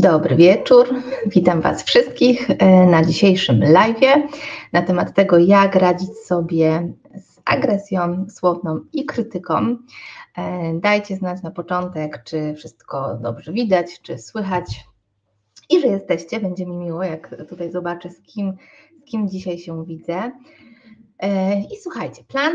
Dobry wieczór, witam Was wszystkich e, na dzisiejszym live na temat tego, jak radzić sobie z agresją słowną i krytyką. E, dajcie znać na początek, czy wszystko dobrze widać, czy słychać i że jesteście. Będzie mi miło, jak tutaj zobaczę, z kim, z kim dzisiaj się widzę. E, I słuchajcie, plan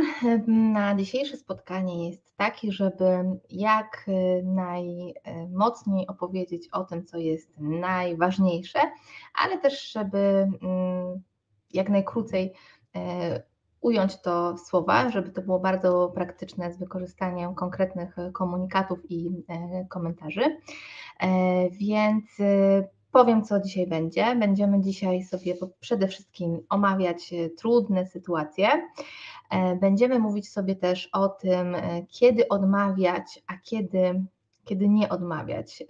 na dzisiejsze spotkanie jest taki, żeby jak y, najmocniej opowiedzieć o tym, co jest najważniejsze, ale też, żeby mm, jak najkrócej e, ująć to w słowa, żeby to było bardzo praktyczne z wykorzystaniem konkretnych komunikatów i e, komentarzy. E, więc powiem, co dzisiaj będzie. Będziemy dzisiaj sobie przede wszystkim omawiać trudne sytuacje, E, będziemy mówić sobie też o tym, e, kiedy odmawiać, a kiedy, kiedy nie odmawiać.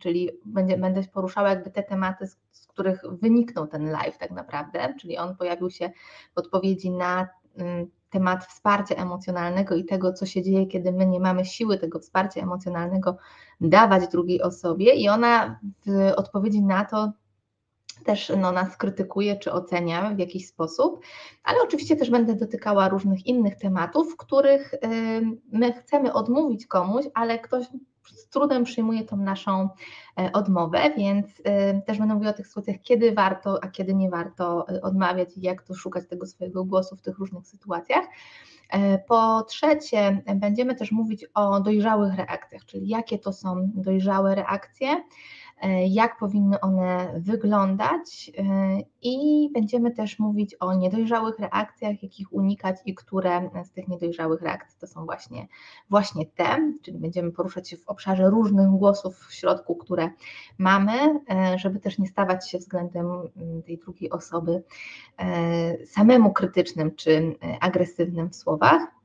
Czyli będzie, będę poruszała jakby te tematy, z, z których wyniknął ten live tak naprawdę, czyli on pojawił się w odpowiedzi na mm, temat wsparcia emocjonalnego i tego, co się dzieje, kiedy my nie mamy siły tego wsparcia emocjonalnego dawać drugiej osobie, i ona w odpowiedzi na to też no, nas krytykuje czy ocenia w jakiś sposób, ale oczywiście też będę dotykała różnych innych tematów, których my chcemy odmówić komuś, ale ktoś z trudem przyjmuje tą naszą e, odmowę, więc też będę mówiła o tych sytuacjach, kiedy warto, a kiedy nie warto e, odmawiać i jak to szukać tego swojego głosu w tych różnych sytuacjach. E, po trzecie, będziemy też mówić o dojrzałych reakcjach, czyli jakie to są dojrzałe reakcje, E, jak powinny one wyglądać e, i będziemy też mówić o niedojrzałych reakcjach, jakich unikać i które z tych niedojrzałych reakcji to są właśnie, właśnie te, czyli będziemy poruszać się w obszarze różnych głosów w środku, które mamy, e, żeby też nie stawać się względem mm, tej drugiej osoby samemu krytycznym czy agresywnym w słowach.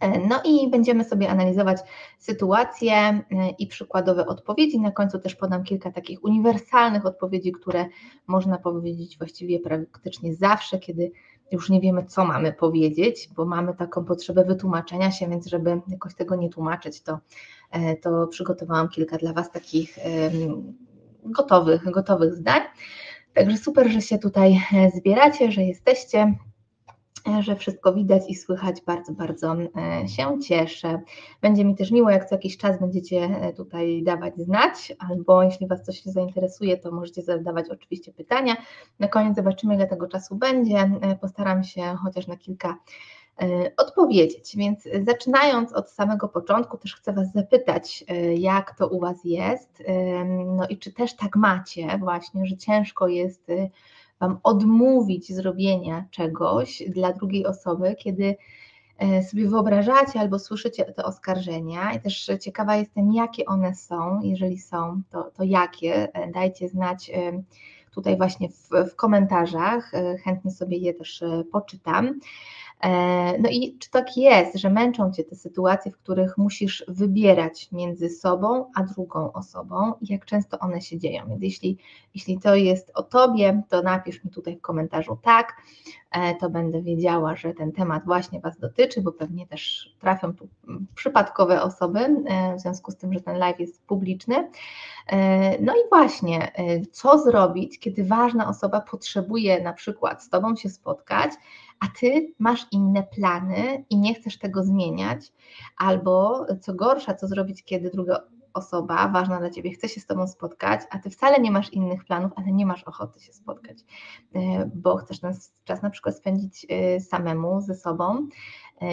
E, no i będziemy sobie analizować sytuacje e, i przykładowe odpowiedzi. Na końcu też podam kilka takich uniwersalnych odpowiedzi, które można powiedzieć właściwie praktycznie zawsze, kiedy już nie wiemy, co mamy powiedzieć, bo mamy taką potrzebę wytłumaczenia się, więc żeby jakoś tego nie tłumaczyć, to, e, to przygotowałam kilka dla Was takich gotowych, gotowych zdań. Także super, że się tutaj zbieracie, że jesteście. E, że wszystko widać i słychać. Bardzo, bardzo e, się cieszę. Będzie mi też miło, jak co jakiś czas będziecie e, tutaj dawać znać, albo jeśli Was coś zainteresuje, to możecie zadawać oczywiście pytania. Na koniec zobaczymy, ile tego czasu będzie. Postaram się chociaż na kilka odpowiedzieć. Więc zaczynając od samego początku, też chcę Was zapytać, jak to u Was jest, no i czy też tak macie właśnie, że ciężko jest odmówić zrobienia czegoś dla drugiej osoby, kiedy e, sobie wyobrażacie albo słyszycie te oskarżenia. I też ciekawa jestem, jakie one są, jeżeli są, to, to jakie, e, dajcie znać e, tutaj właśnie w, w komentarzach, chętnie sobie je też poczytam. E, no i czy tak jest, że męczą Cię te sytuacje, w których musisz wybierać między sobą a drugą osobą i jak często one się dzieją? Więc jeśli, jeśli to jest o Tobie, to napisz mi tutaj w komentarzu tak, e, to będę wiedziała, że ten temat właśnie Was dotyczy, bo pewnie też trafią tu przypadkowe osoby, e, w związku z tym, że ten live jest publiczny. No i właśnie, co zrobić, kiedy ważna osoba potrzebuje na przykład z Tobą się spotkać, a ty masz inne plany i nie chcesz tego zmieniać, albo co gorsza, co zrobić, kiedy druga osoba ważna dla ciebie chce się z tobą spotkać, a ty wcale nie masz innych planów, ale nie masz ochoty się spotkać, e, bo chcesz ten czas na przykład spędzić e, samemu ze sobą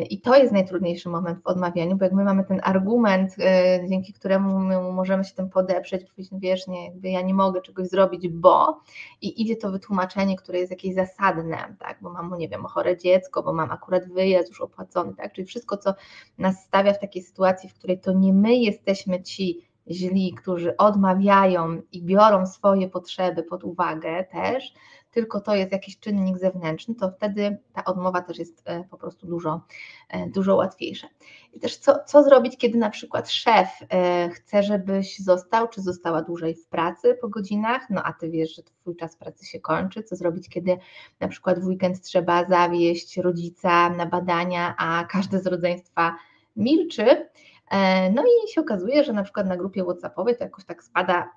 I to jest najtrudniejszy moment w odmawianiu, bo jak my mamy ten argument, e, dzięki któremu my możemy się tym podeprzeć, powiedzieć, no wiesz, nie, jakby ja nie mogę czegoś zrobić, bo i idzie to wytłumaczenie, które jest jakieś zasadne, tak, bo mam, nie wiem, chore dziecko, bo mam akurat wyjazd już opłacony, tak, czyli wszystko, co nas stawia w takiej sytuacji, w której to nie my jesteśmy ci źli, którzy odmawiają i biorą swoje potrzeby pod uwagę też, tylko to jest jakiś czynnik zewnętrzny, to wtedy ta odmowa też jest e, po prostu dużo, e, dużo łatwiejsza. I też co, co zrobić, kiedy na przykład szef e, chce, żebyś został czy została dłużej w pracy po godzinach, no a ty wiesz, że twój czas pracy się kończy, co zrobić, kiedy na przykład w weekend trzeba zawieść rodzica na badania, a każdy z rodzeństwa milczy, no i się okazuje, że na przykład na grupie WhatsAppowej to jakoś tak spada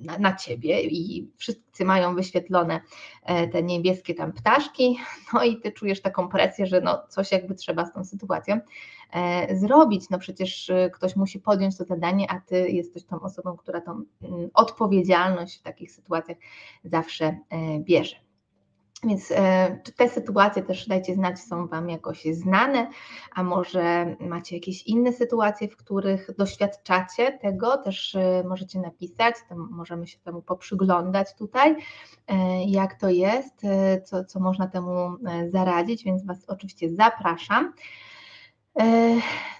na, na ciebie i wszyscy mają wyświetlone te niebieskie tam ptaszki, no i ty czujesz taką presję, że no coś jakby trzeba z tą sytuacją zrobić. No przecież ktoś musi podjąć to zadanie, a ty jesteś tą osobą, która tą mm, odpowiedzialność w takich sytuacjach zawsze bierze. Więc e, czy te sytuacje też dajcie znać, są Wam jakoś znane, a może macie jakieś inne sytuacje, w których doświadczacie tego, też e, możecie napisać, możemy się temu poprzyglądać tutaj, e, jak to jest, co, co można temu zaradzić, więc Was oczywiście zapraszam.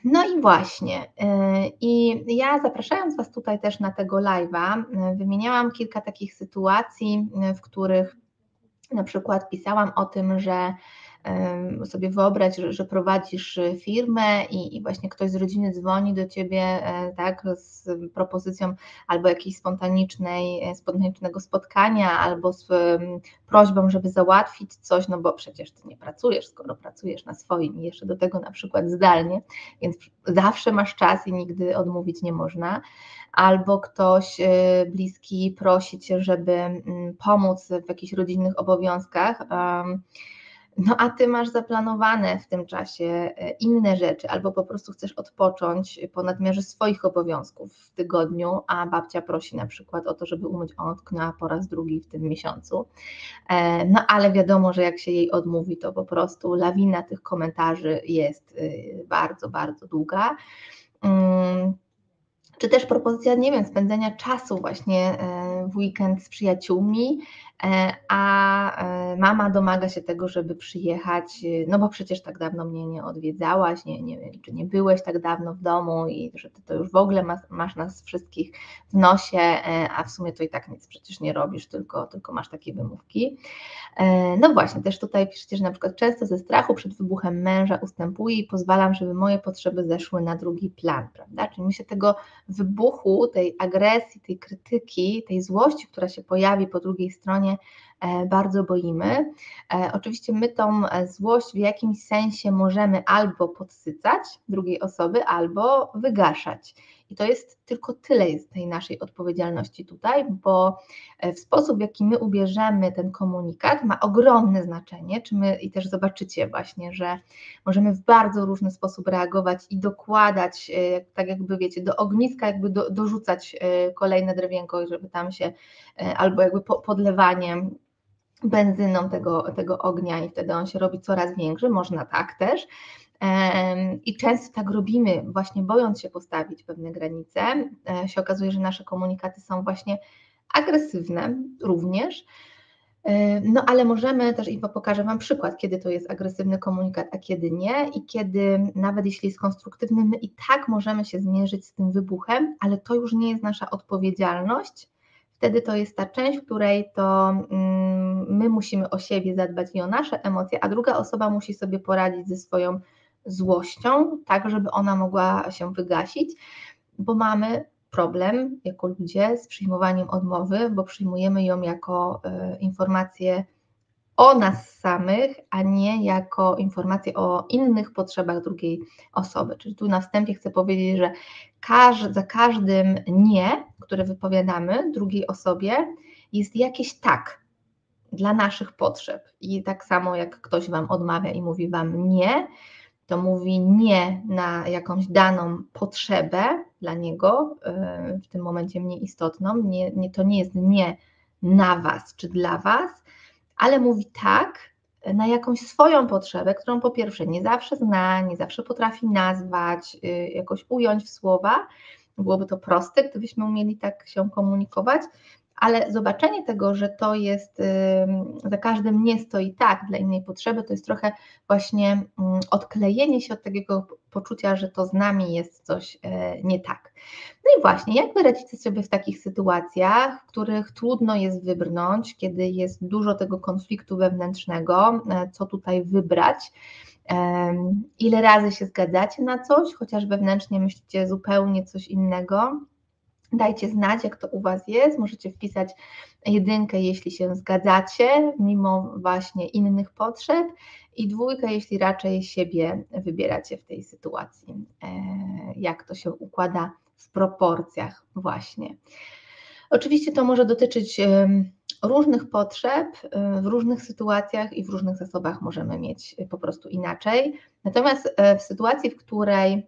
No i właśnie, i ja zapraszając Was tutaj też na tego live'a, wymieniałam kilka takich sytuacji, w których na przykład pisałam o tym, że sobie wyobraź, że, że prowadzisz firmę i, i, właśnie ktoś z rodziny dzwoni do ciebie e, tak, z propozycją albo jakiejś spontanicznej, e, spontanicznego spotkania, albo z prośbą, żeby załatwić coś, no bo przecież ty nie pracujesz, skoro pracujesz na swoim i jeszcze do tego na przykład zdalnie, więc zawsze masz czas i nigdy odmówić nie można. Albo ktoś e, bliski prosi cię, żeby mm, pomóc w jakichś rodzinnych obowiązkach, no a ty masz zaplanowane w tym czasie e, inne rzeczy, albo po prostu chcesz odpocząć po nadmiarze swoich obowiązków w tygodniu, a babcia prosi na przykład o to, żeby umyć okna po raz drugi w tym miesiącu. E, no ale wiadomo, że jak się jej odmówi, to po prostu lawina tych komentarzy jest bardzo, bardzo długa. Czy też propozycja, nie wiem, spędzenia czasu właśnie e, w weekend z przyjaciółmi, E, a e, mama domaga się tego, żeby przyjechać, no bo przecież tak dawno mnie nie odwiedzałaś, nie, nie wiem, czy nie byłeś tak dawno w domu i że ty to już w ogóle masz, masz nas wszystkich w nosie, a w sumie to i tak nic przecież nie robisz, tylko, tylko masz takie wymówki. No właśnie, też tutaj piszecie, że na przykład często ze strachu przed wybuchem męża ustępuję i pozwalam, żeby moje potrzeby zeszły na drugi plan, prawda? Czyli my się tego wybuchu, tej agresji, tej krytyki, tej złości, która się pojawi po drugiej stronie, E, bardzo boimy. E, oczywiście my tą e, złość w jakimś sensie możemy albo podsycać drugiej osoby, albo wygaszać. I to jest tylko tyle jest tej naszej odpowiedzialności tutaj, bo w sposób, w jaki my ubierzemy ten komunikat, ma ogromne znaczenie. Czy my i też zobaczycie właśnie, że możemy w bardzo różny sposób reagować i dokładać, tak jakby wiecie, do ogniska, jakby do, dorzucać kolejne drewienko, żeby tam się albo jakby podlewaniem benzyną tego, tego ognia i wtedy on się robi coraz większy, można tak też. I często tak robimy, właśnie bojąc się postawić pewne granice. E, się okazuje, że nasze komunikaty są właśnie agresywne również. E, no ale możemy też, i pokażę Wam przykład, kiedy to jest agresywny komunikat, a kiedy nie, i kiedy nawet jeśli jest konstruktywny, my i tak możemy się zmierzyć z tym wybuchem, ale to już nie jest nasza odpowiedzialność, wtedy to jest ta część, w której to mm, my musimy o siebie zadbać i o nasze emocje, a druga osoba musi sobie poradzić ze swoją złością, tak żeby ona mogła się wygasić, bo mamy problem jako ludzie z przyjmowaniem odmowy, bo przyjmujemy ją jako y, informację o nas samych, a nie jako informację o innych potrzebach drugiej osoby. Czyli tu na wstępie chcę powiedzieć, że każ, za każdym nie, które wypowiadamy drugiej osobie, jest jakieś tak dla naszych potrzeb. I tak samo jak ktoś Wam odmawia i mówi Wam nie, to mówi nie na jakąś daną potrzebę dla niego, y, w tym momencie mniej istotną. Nie, nie, to nie jest nie na Was czy dla Was, ale mówi tak na jakąś swoją potrzebę, którą po pierwsze nie zawsze zna, nie zawsze potrafi nazwać, y, jakoś ująć w słowa. Byłoby to proste, gdybyśmy umieli tak się komunikować, ale zobaczenie tego, że to jest za każdym nie stoi tak dla innej potrzeby, to jest trochę właśnie mm, odklejenie się od takiego poczucia, że to z nami jest coś e, nie tak. No i właśnie, jak wy radzicie sobie w takich sytuacjach, w których trudno jest wybrnąć, kiedy jest dużo tego konfliktu wewnętrznego, e, co tutaj wybrać? Ile razy się zgadzacie na coś, chociaż wewnętrznie myślicie zupełnie coś innego? Dajcie znać, jak to u Was jest. Możecie wpisać jedynkę, jeśli się zgadzacie, mimo właśnie innych potrzeb, i dwójkę, jeśli raczej siebie wybieracie w tej sytuacji. E, jak to się układa w proporcjach, właśnie. Oczywiście to może dotyczyć różnych potrzeb, w różnych sytuacjach i w różnych zasobach możemy mieć po prostu inaczej. Natomiast w sytuacji, w której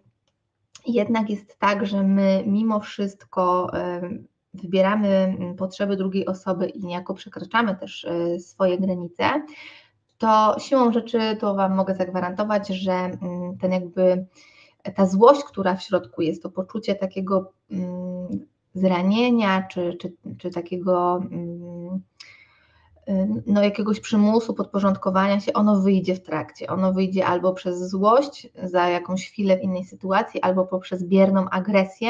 jednak jest tak, że my mimo wszystko wybieramy mm, potrzeby drugiej osoby i niejako przekraczamy też e, swoje granice, to siłą rzeczy to Wam mogę zagwarantować, że mm, ten jakby ta złość, która w środku jest, to poczucie takiego mm, zranienia czy, czy, czy takiego no, jakiegoś przymusu, podporządkowania się, ono wyjdzie w trakcie. Ono wyjdzie albo przez złość za jakąś chwilę w innej sytuacji, albo poprzez bierną agresję,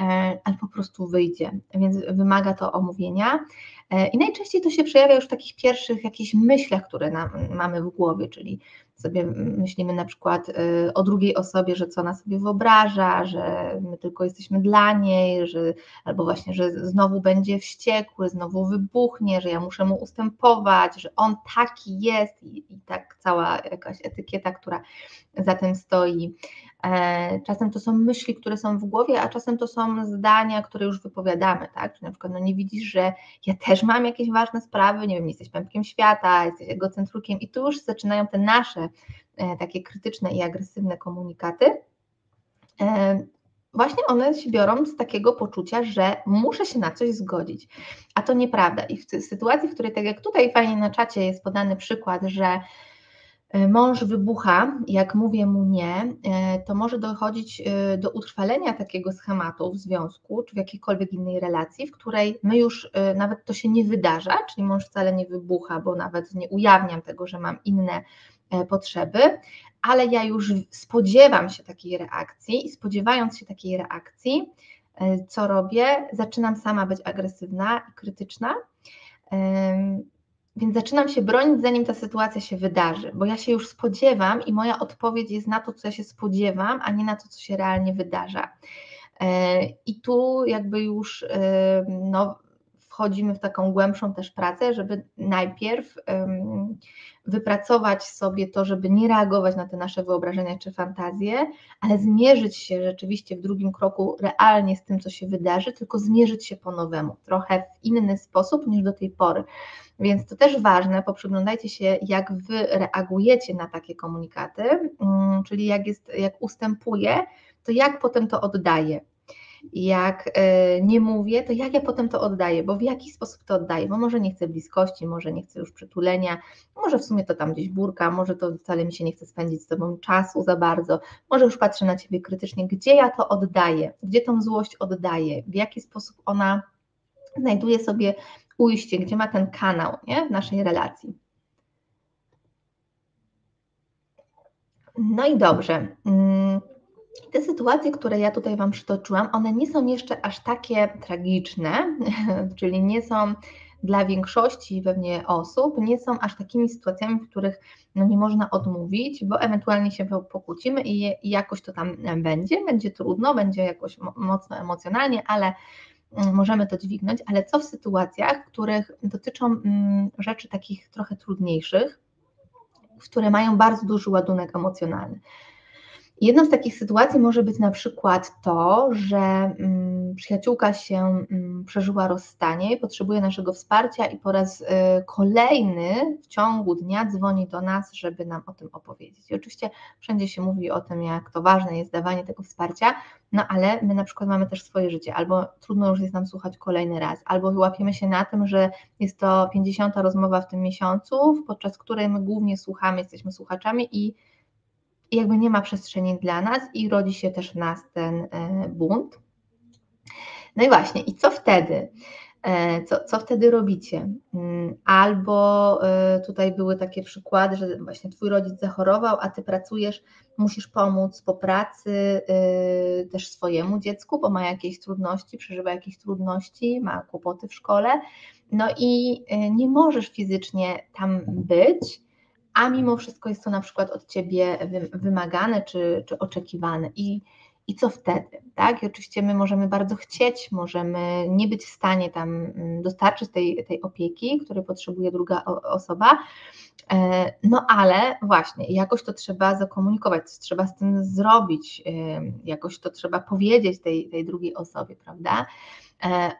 e, ale po prostu wyjdzie. Więc wymaga to omówienia. E, I najczęściej to się przejawia już w takich pierwszych jakichś myślach, które nam, mamy w głowie, czyli sobie myślimy na przykład y, o drugiej osobie, że co ona sobie wyobraża, że my tylko jesteśmy dla niej, że, albo właśnie, że znowu będzie wściekły, znowu wybuchnie, że ja muszę mu ustępować, że on taki jest i, i tak cała jakaś etykieta, która za tym stoi. E, czasem to są myśli, które są w głowie, a czasem to są zdania, które już wypowiadamy, tak? Czyli na przykład, no nie widzisz, że ja też mam jakieś ważne sprawy, nie wiem, jesteś pępkiem świata, jesteś egocentrukiem i tu już zaczynają te nasze e, takie krytyczne i agresywne komunikaty. E, właśnie one się biorą z takiego poczucia, że muszę się na coś zgodzić, a to nieprawda. I w sytuacji, w której, tak jak tutaj fajnie na czacie jest podany przykład, że mąż wybucha, jak mówię mu nie, e, to może dochodzić e, do utrwalenia takiego schematu w związku czy w jakiejkolwiek innej relacji, w której my już nawet to się nie wydarza, czyli mąż wcale nie wybucha, bo nawet nie ujawniam tego, że mam inne potrzeby, ale ja już spodziewam się takiej reakcji i spodziewając się takiej reakcji, co robię? Zaczynam sama być agresywna i krytyczna więc zaczynam się bronić, zanim ta sytuacja się wydarzy, bo ja się już spodziewam i moja odpowiedź jest na to, co ja się spodziewam, a nie na to, co się realnie wydarza. E, I tu jakby już e, no, wchodzimy w taką głębszą też pracę, żeby najpierw wypracować sobie to, żeby nie reagować na te nasze wyobrażenia czy fantazje, ale zmierzyć się rzeczywiście w drugim kroku realnie z tym, co się wydarzy, tylko zmierzyć się po nowemu, trochę w inny sposób niż do tej pory. Więc to też ważne, poprzyglądajcie się, jak wy reagujecie na takie komunikaty, mm, czyli jak, jest, jak ustępuję, to jak potem to oddaję. Jak e, nie mówię, to jak ja potem to oddaję, bo w jaki sposób to oddaję, bo może nie chcę bliskości, może nie chcę już przytulenia, może w sumie to tam gdzieś burka, może to wcale mi się nie chce spędzić z Tobą czasu za bardzo, może już patrzę na Ciebie krytycznie, gdzie ja to oddaję, gdzie tą złość oddaję, w jaki sposób ona znajduje sobie ujście, gdzie ma ten kanał nie? w naszej relacji. No i dobrze. Te sytuacje, które ja tutaj Wam przytoczyłam, one nie są jeszcze aż takie tragiczne, czyli nie są dla większości pewnie osób, nie są aż takimi sytuacjami, w których no nie można odmówić, bo ewentualnie się pokłócimy i, jakoś to tam będzie, będzie trudno, będzie jakoś mocno emocjonalnie, ale Mm, możemy to dźwignąć, ale co w sytuacjach, których dotyczą mm, rzeczy takich trochę trudniejszych, które mają bardzo duży ładunek emocjonalny. Jedną z takich sytuacji może być na przykład to, że mm, przyjaciółka się mm, przeżyła rozstanie potrzebuje naszego wsparcia i po raz y, kolejny w ciągu dnia dzwoni do nas, żeby nam o tym opowiedzieć. I oczywiście wszędzie się mówi o tym, jak to ważne jest dawanie tego wsparcia, no ale my na przykład mamy też swoje życie, albo trudno już jest nam słuchać kolejny raz, albo łapiemy się na tym, że jest to 50. rozmowa w tym miesiącu, podczas której my głównie słuchamy, jesteśmy słuchaczami i i jakby nie ma przestrzeni dla nas i rodzi się też w nas ten e, bunt. No i właśnie, i co wtedy? E, co, co wtedy robicie? Mm, albo e, tutaj były takie przykłady, że właśnie twój rodzic zachorował, a ty pracujesz, musisz pomóc po pracy też swojemu dziecku, bo ma jakieś trudności, przeżywa jakieś trudności, ma kłopoty w szkole, no i nie możesz fizycznie tam być, a mimo wszystko jest to na przykład od ciebie wymagane czy, czy oczekiwane. I, I co wtedy? Tak? I oczywiście my możemy bardzo chcieć, możemy nie być w stanie tam mm, dostarczyć tej, tej opieki, której potrzebuje druga osoba. E, no ale właśnie, jakoś to trzeba zakomunikować, trzeba z tym zrobić, jakoś to trzeba powiedzieć tej, tej drugiej osobie, prawda?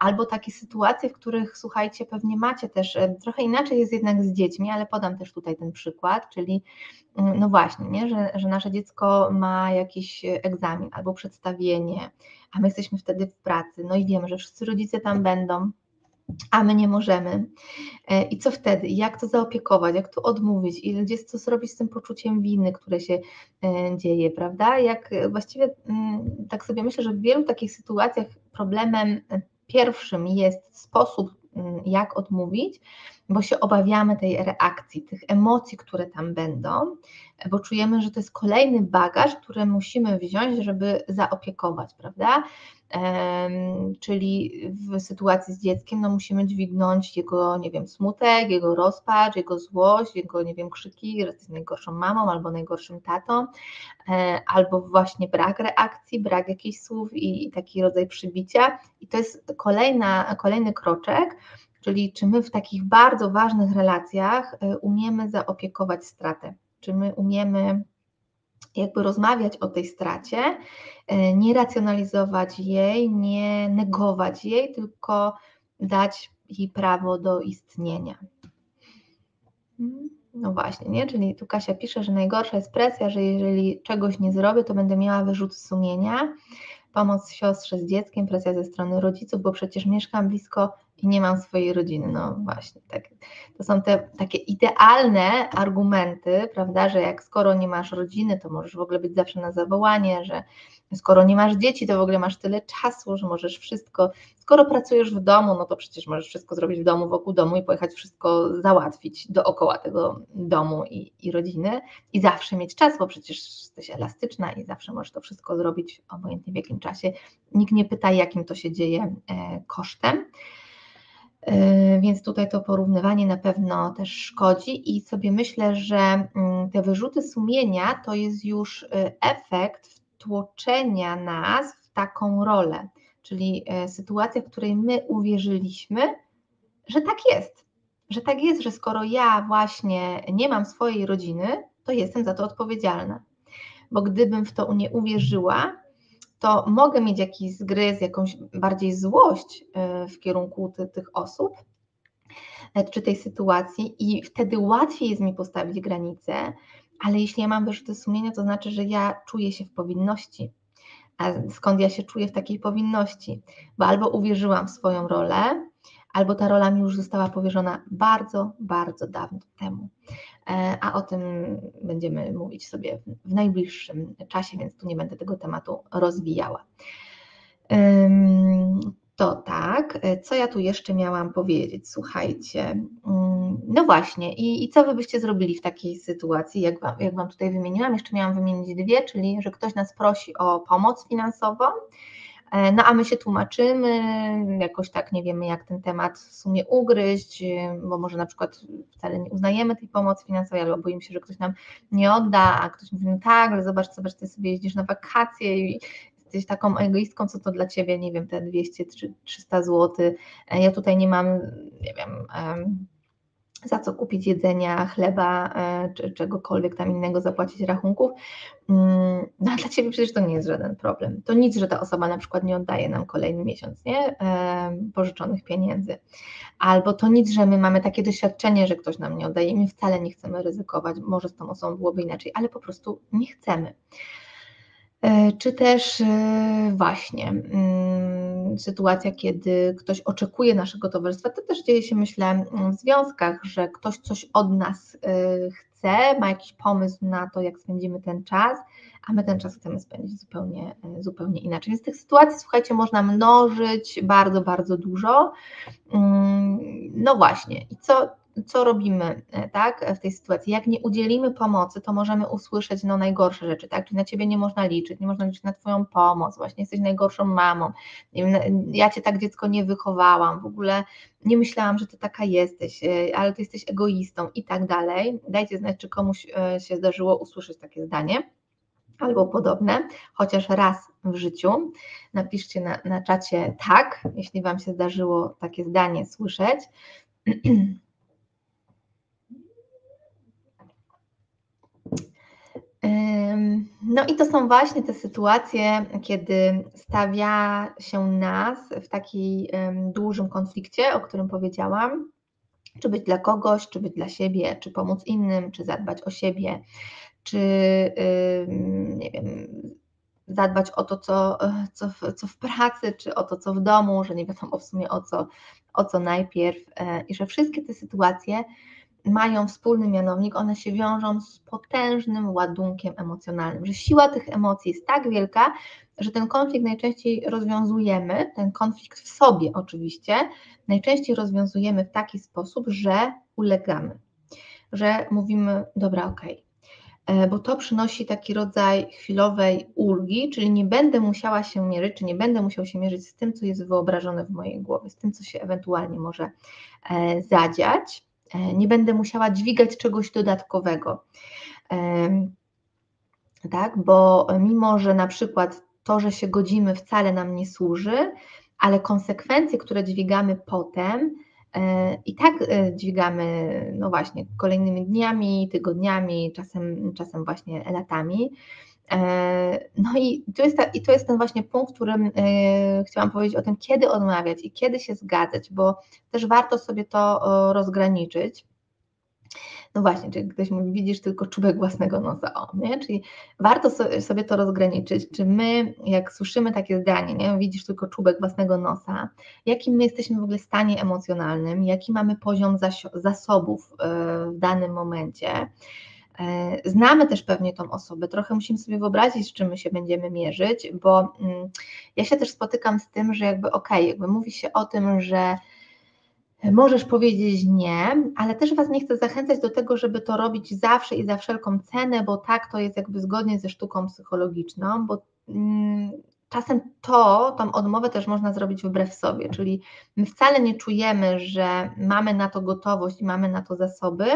Albo takie sytuacje, w których słuchajcie, pewnie macie też, trochę inaczej jest jednak z dziećmi, ale podam też tutaj ten przykład, czyli mm, no właśnie, nie, że, że nasze dziecko ma jakiś egzamin albo przedstawienie, a my jesteśmy wtedy w pracy, no i wiemy, że wszyscy rodzice tam będą, a my nie możemy. E, I co wtedy? Jak to zaopiekować? Jak to odmówić? I gdzie co zrobić z tym poczuciem winy, które się e, dzieje, prawda? Jak właściwie mm, tak sobie myślę, że w wielu takich sytuacjach problemem pierwszym jest sposób, mm, jak odmówić, bo się obawiamy tej reakcji, tych emocji, które tam będą, bo czujemy, że to jest kolejny bagaż, który musimy wziąć, żeby zaopiekować, prawda? Czyli w sytuacji z dzieckiem no musimy dźwignąć jego, nie wiem, smutek, jego rozpacz, jego złość, jego, nie wiem, krzyki, że jest najgorszą mamą albo najgorszym tatą, e, albo właśnie brak reakcji, brak jakichś słów i, i taki rodzaj przybicia. I to jest kolejna, kolejny kroczek, czyli czy my w takich bardzo ważnych relacjach e, umiemy zaopiekować stratę, czy my umiemy jakby rozmawiać o tej stracie, e, nie racjonalizować jej, nie negować jej, tylko dać jej prawo do istnienia. No właśnie, nie? Czyli tu Kasia pisze, że najgorsza jest presja, że jeżeli czegoś nie zrobię, to będę miała wyrzut sumienia, pomoc siostrze z dzieckiem, presja ze strony rodziców, bo przecież mieszkam blisko i nie mam swojej rodziny. No właśnie, tak. to są te takie idealne argumenty, prawda, że jak skoro nie masz rodziny, to możesz w ogóle być zawsze na zawołanie, że skoro nie masz dzieci, to w ogóle masz tyle czasu, że możesz wszystko, skoro pracujesz w domu, no to przecież możesz wszystko zrobić w domu, wokół domu i pojechać wszystko załatwić dookoła tego domu i, i rodziny i zawsze mieć czas, bo przecież jesteś elastyczna i zawsze możesz to wszystko zrobić obojętnie w jakim czasie. Nikt nie pyta, jakim to się dzieje e, kosztem. E, więc tutaj to porównywanie na pewno też szkodzi i sobie myślę, że mm, te wyrzuty sumienia to jest już e, efekt wtłoczenia nas w taką rolę, czyli e, sytuacja, w której my uwierzyliśmy, że tak jest, że tak jest, że skoro ja właśnie nie mam swojej rodziny, to jestem za to odpowiedzialna. Bo gdybym w to nie uwierzyła, to mogę mieć jakiś zgryz, jakąś bardziej złość e, w kierunku ty, tych osób e, czy tej sytuacji i wtedy łatwiej jest mi postawić granice, ale jeśli ja mam wyrzuty sumienia, to znaczy, że ja czuję się w powinności. A skąd ja się czuję w takiej powinności? Bo albo uwierzyłam w swoją rolę, albo ta rola mi już została powierzona bardzo, bardzo dawno temu. E, a o tym będziemy mówić sobie w najbliższym czasie, więc tu nie będę tego tematu rozwijała. To tak, co ja tu jeszcze miałam powiedzieć? Słuchajcie, mm, no właśnie, i, i co wy byście zrobili w takiej sytuacji, jak wam, jak wam tutaj wymieniłam? Jeszcze miałam wymienić dwie, czyli że ktoś nas prosi o pomoc finansową, E, no a my się tłumaczymy, jakoś tak nie wiemy, jak ten temat w sumie ugryźć, e, bo może na przykład wcale nie uznajemy tej pomocy finansowej, albo boimy się, że ktoś nam nie odda, a ktoś mówi, no tak, ale zobacz, zobacz, ty sobie jeździsz na wakacje i jesteś taką egoistką, co to dla ciebie, nie wiem, te 200 czy 300 zł. E, ja tutaj nie mam, nie wiem, za co kupić jedzenia, chleba e, czy czegokolwiek tam innego, zapłacić rachunków. Mm, no dla Ciebie przecież to nie jest żaden problem. To nic, że ta osoba na przykład nie oddaje nam kolejny miesiąc nie? E, pożyczonych pieniędzy. Albo to nic, że my mamy takie doświadczenie, że ktoś nam nie oddaje i my wcale nie chcemy ryzykować. Może z tą osobą byłoby inaczej, ale po prostu nie chcemy. E, czy też właśnie mm, sytuacja, kiedy ktoś oczekuje naszego towarzystwa, to też dzieje się, myślę, w związkach, że ktoś coś od nas y, chce, ma jakiś pomysł na to, jak spędzimy ten czas, a my ten czas chcemy spędzić zupełnie, zupełnie inaczej. Więc tych sytuacji, słuchajcie, można mnożyć bardzo, bardzo dużo. Mm, no właśnie, i co, co robimy e, tak, w tej sytuacji? Jak nie udzielimy pomocy, to możemy usłyszeć no, najgorsze rzeczy, tak? Czyli na ciebie nie można liczyć, nie można liczyć na twoją pomoc, właśnie jesteś najgorszą mamą, ja cię tak dziecko nie wychowałam, w ogóle nie myślałam, że ty taka jesteś, e, ale ty jesteś egoistą i tak dalej. Dajcie znać, czy komuś e, się zdarzyło usłyszeć takie zdanie albo podobne, chociaż raz w życiu. Napiszcie na, na czacie tak, jeśli Wam się zdarzyło takie zdanie słyszeć. No i to są właśnie te sytuacje, kiedy stawia się nas w takim dużym konflikcie, o którym powiedziałam, czy być dla kogoś, czy być dla siebie, czy pomóc innym, czy zadbać o siebie, czy nie wiem, zadbać o to, co, co, w, co w pracy, czy o to, co w domu, że nie wiadomo w sumie o co, o co najpierw, e, i że wszystkie te sytuacje mają wspólny mianownik, one się wiążą z potężnym ładunkiem emocjonalnym, że siła tych emocji jest tak wielka, że ten konflikt najczęściej rozwiązujemy, ten konflikt w sobie oczywiście, najczęściej rozwiązujemy w taki sposób, że ulegamy, że mówimy, dobra, okej, okay. bo to przynosi taki rodzaj chwilowej ulgi, czyli nie będę musiała się mierzyć, czy nie będę musiał się mierzyć z tym, co jest wyobrażone w mojej głowie, z tym, co się ewentualnie może e, zadziać E, nie będę musiała dźwigać czegoś dodatkowego. E, tak, bo mimo, że na przykład to, że się godzimy, wcale nam nie służy, ale konsekwencje, które dźwigamy potem, e, i tak dźwigamy, no właśnie, kolejnymi dniami, tygodniami, czasem, czasem właśnie latami. E, no i to, jest ta, i to jest ten właśnie punkt, którym e, chciałam powiedzieć o tym, kiedy odmawiać i kiedy się zgadzać, bo też warto sobie to rozgraniczyć. No właśnie, czyli ktoś mówi, widzisz tylko czubek własnego nosa, o, nie? Czyli warto sobie to rozgraniczyć, czy my, jak słyszymy takie zdanie, nie? widzisz tylko czubek własnego nosa, jakim my jesteśmy w ogóle stanie emocjonalnym, jaki mamy poziom zasobów e, w danym momencie, znamy też pewnie tą osobę, trochę musimy sobie wyobrazić, z czym my się będziemy mierzyć, bo mm, ja się też spotykam z tym, że jakby okej, okay, jakby mówi się o tym, że możesz powiedzieć nie, ale też Was nie chcę zachęcać do tego, żeby to robić zawsze i za wszelką cenę, bo tak to jest jakby zgodnie ze sztuką psychologiczną, bo mm, czasem to, tą odmowę też można zrobić wbrew sobie, czyli my wcale nie czujemy, że mamy na to gotowość i mamy na to zasoby,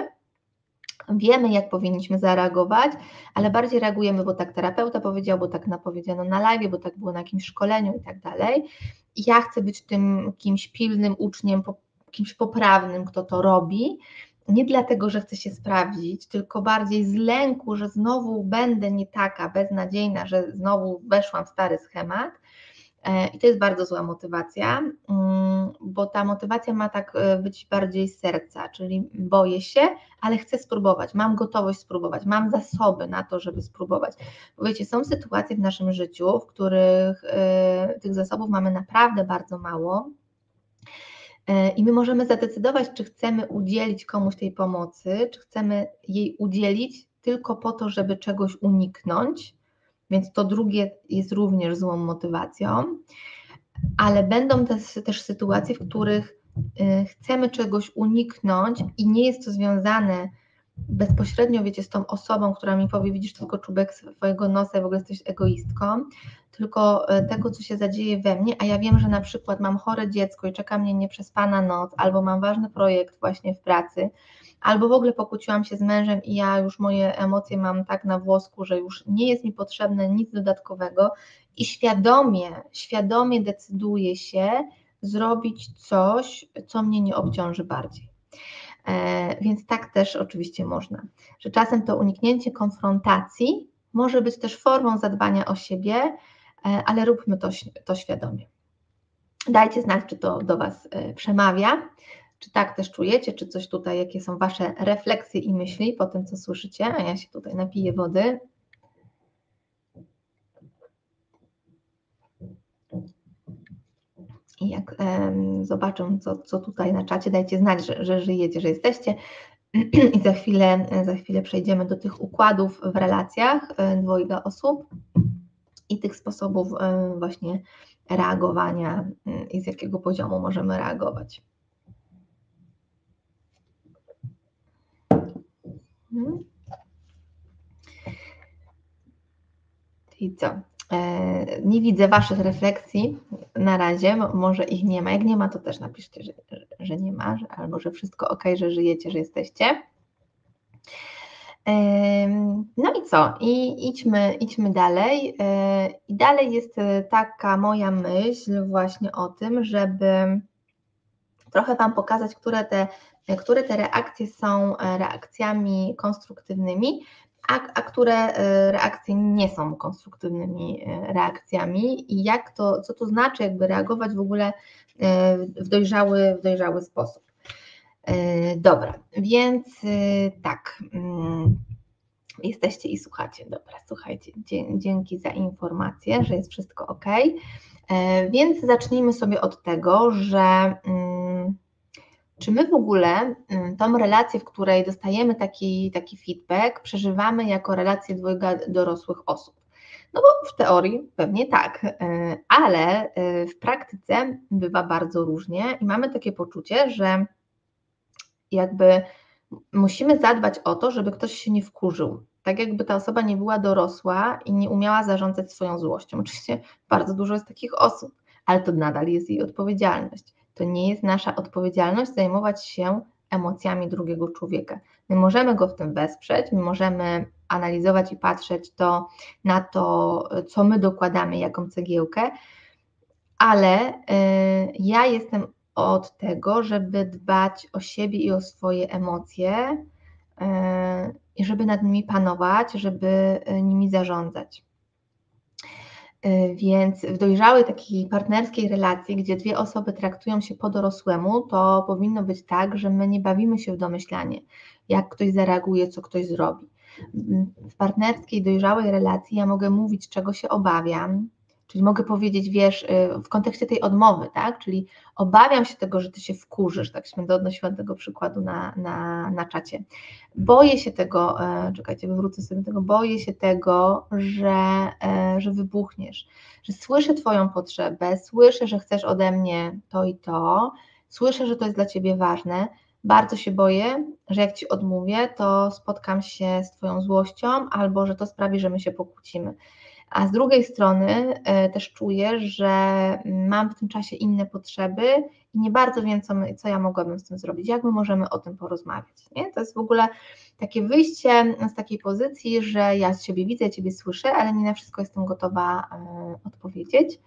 wiemy, jak powinniśmy zareagować, ale bardziej reagujemy, bo tak terapeuta powiedział, bo tak napowiedziano na live, bo tak było na jakimś szkoleniu i tak dalej. I ja chcę być tym kimś pilnym uczniem, kimś poprawnym, kto to robi. Nie dlatego, że chcę się sprawdzić, tylko bardziej z lęku, że znowu będę nie taka beznadziejna, że znowu weszłam w stary schemat, I to jest bardzo zła motywacja, mm, bo ta motywacja ma tak e, być bardziej z serca, czyli boję się, ale chcę spróbować, mam gotowość spróbować, mam zasoby na to, żeby spróbować. Bo wiecie, są sytuacje w naszym życiu, w których e, tych zasobów mamy naprawdę bardzo mało. I my możemy zadecydować, czy chcemy udzielić komuś tej pomocy, czy chcemy jej udzielić tylko po to, żeby czegoś uniknąć, więc to drugie jest również złą motywacją, ale będą też, sytuacje, w których y, chcemy czegoś uniknąć i nie jest to związane bezpośrednio, wiecie, z tą osobą, która mi powie, widzisz tylko czubek swojego nosa i w ogóle jesteś egoistką, tylko y, tego, co się zadzieje we mnie, a ja wiem, że na przykład mam chore dziecko i czeka mnie nieprzespana noc, albo mam ważny projekt właśnie w pracy, albo w ogóle pokłóciłam się z mężem i ja już moje emocje mam tak na włosku, że już nie jest mi potrzebne nic dodatkowego i świadomie, świadomie decyduję się zrobić coś, co mnie nie obciąży bardziej. E, więc tak też oczywiście można, że czasem to uniknięcie konfrontacji może być też formą zadbania o siebie, e, ale róbmy to, to świadomie. Dajcie znać, czy to do Was e, przemawia. Czy tak też czujecie, czy coś tutaj, jakie są Wasze refleksje i myśli po tym, co słyszycie? A ja się tutaj napiję wody. I jak um, zobaczę, co, co tutaj na czacie, dajcie znać, że, że żyjecie, że jesteście. I za chwilę, za chwilę przejdziemy do tych układów w relacjach e, dwojga osób i tych sposobów e, właśnie reagowania mm, i z jakiego poziomu możemy reagować. Mhm. I co? E, nie widzę Waszych refleksji na razie, może ich nie ma. Jak nie ma, to też napiszcie, że, że nie ma, albo że wszystko ok, że żyjecie, że jesteście. No i co? I idźmy, idźmy dalej. E, I dalej jest taka moja myśl właśnie o tym, żeby trochę Wam pokazać, które te które te reakcje są e, reakcjami konstruktywnymi, a, a które reakcje nie są konstruktywnymi reakcjami i jak to, co to znaczy jakby reagować w ogóle w dojrzały, w dojrzały sposób. Dobra, więc tak. Mm, jesteście i słuchacie. Dobra, słuchajcie, dzięki za informację, że jest wszystko ok. E, więc zacznijmy sobie od tego, że mm, czy my w ogóle mm, tą relację, w której dostajemy taki, taki feedback, przeżywamy jako relację dwojga dorosłych osób? No bo w teorii pewnie tak, e, ale e, w praktyce bywa bardzo różnie i mamy takie poczucie, że jakby musimy zadbać o to, żeby ktoś się nie wkurzył. Tak jakby ta osoba nie była dorosła i nie umiała zarządzać swoją złością. Oczywiście bardzo dużo jest takich osób, ale to nadal jest jej odpowiedzialność. To nie jest nasza odpowiedzialność zajmować się emocjami drugiego człowieka. My możemy go w tym wesprzeć, my możemy analizować i patrzeć to na to, co my dokładamy, jaką cegiełkę, ale y, ja jestem od tego, żeby dbać o siebie i o swoje emocje i żeby nad nimi panować, żeby e, nimi zarządzać. E, więc w dojrzałej takiej partnerskiej relacji, gdzie dwie osoby traktują się po dorosłemu, to powinno być tak, że my nie bawimy się w domyślanie, jak ktoś zareaguje, co ktoś zrobi. W partnerskiej, dojrzałej relacji ja mogę mówić, czego się obawiam, Czyli mogę powiedzieć, wiesz, y, w kontekście tej odmowy, tak? Czyli obawiam się tego, że ty się wkurzysz, tak się będę odnosiła do tego przykładu na, na, na czacie. Boję się tego, e, czekajcie, wywrócę sobie tego, boję się tego, że, e, że wybuchniesz, że słyszę Twoją potrzebę, słyszę, że chcesz ode mnie to i to, słyszę, że to jest dla Ciebie ważne. Bardzo się boję, że jak Ci odmówię, to spotkam się z Twoją złością albo że to sprawi, że my się pokłócimy a z drugiej strony e, też czuję, że mam w tym czasie inne potrzeby i nie bardzo wiem, co, my, co ja mogłabym z tym zrobić, jak my możemy o tym porozmawiać. Nie? To jest w ogóle takie wyjście z takiej pozycji, że ja z Ciebie widzę, Ciebie słyszę, ale nie na wszystko jestem gotowa e, odpowiedzieć.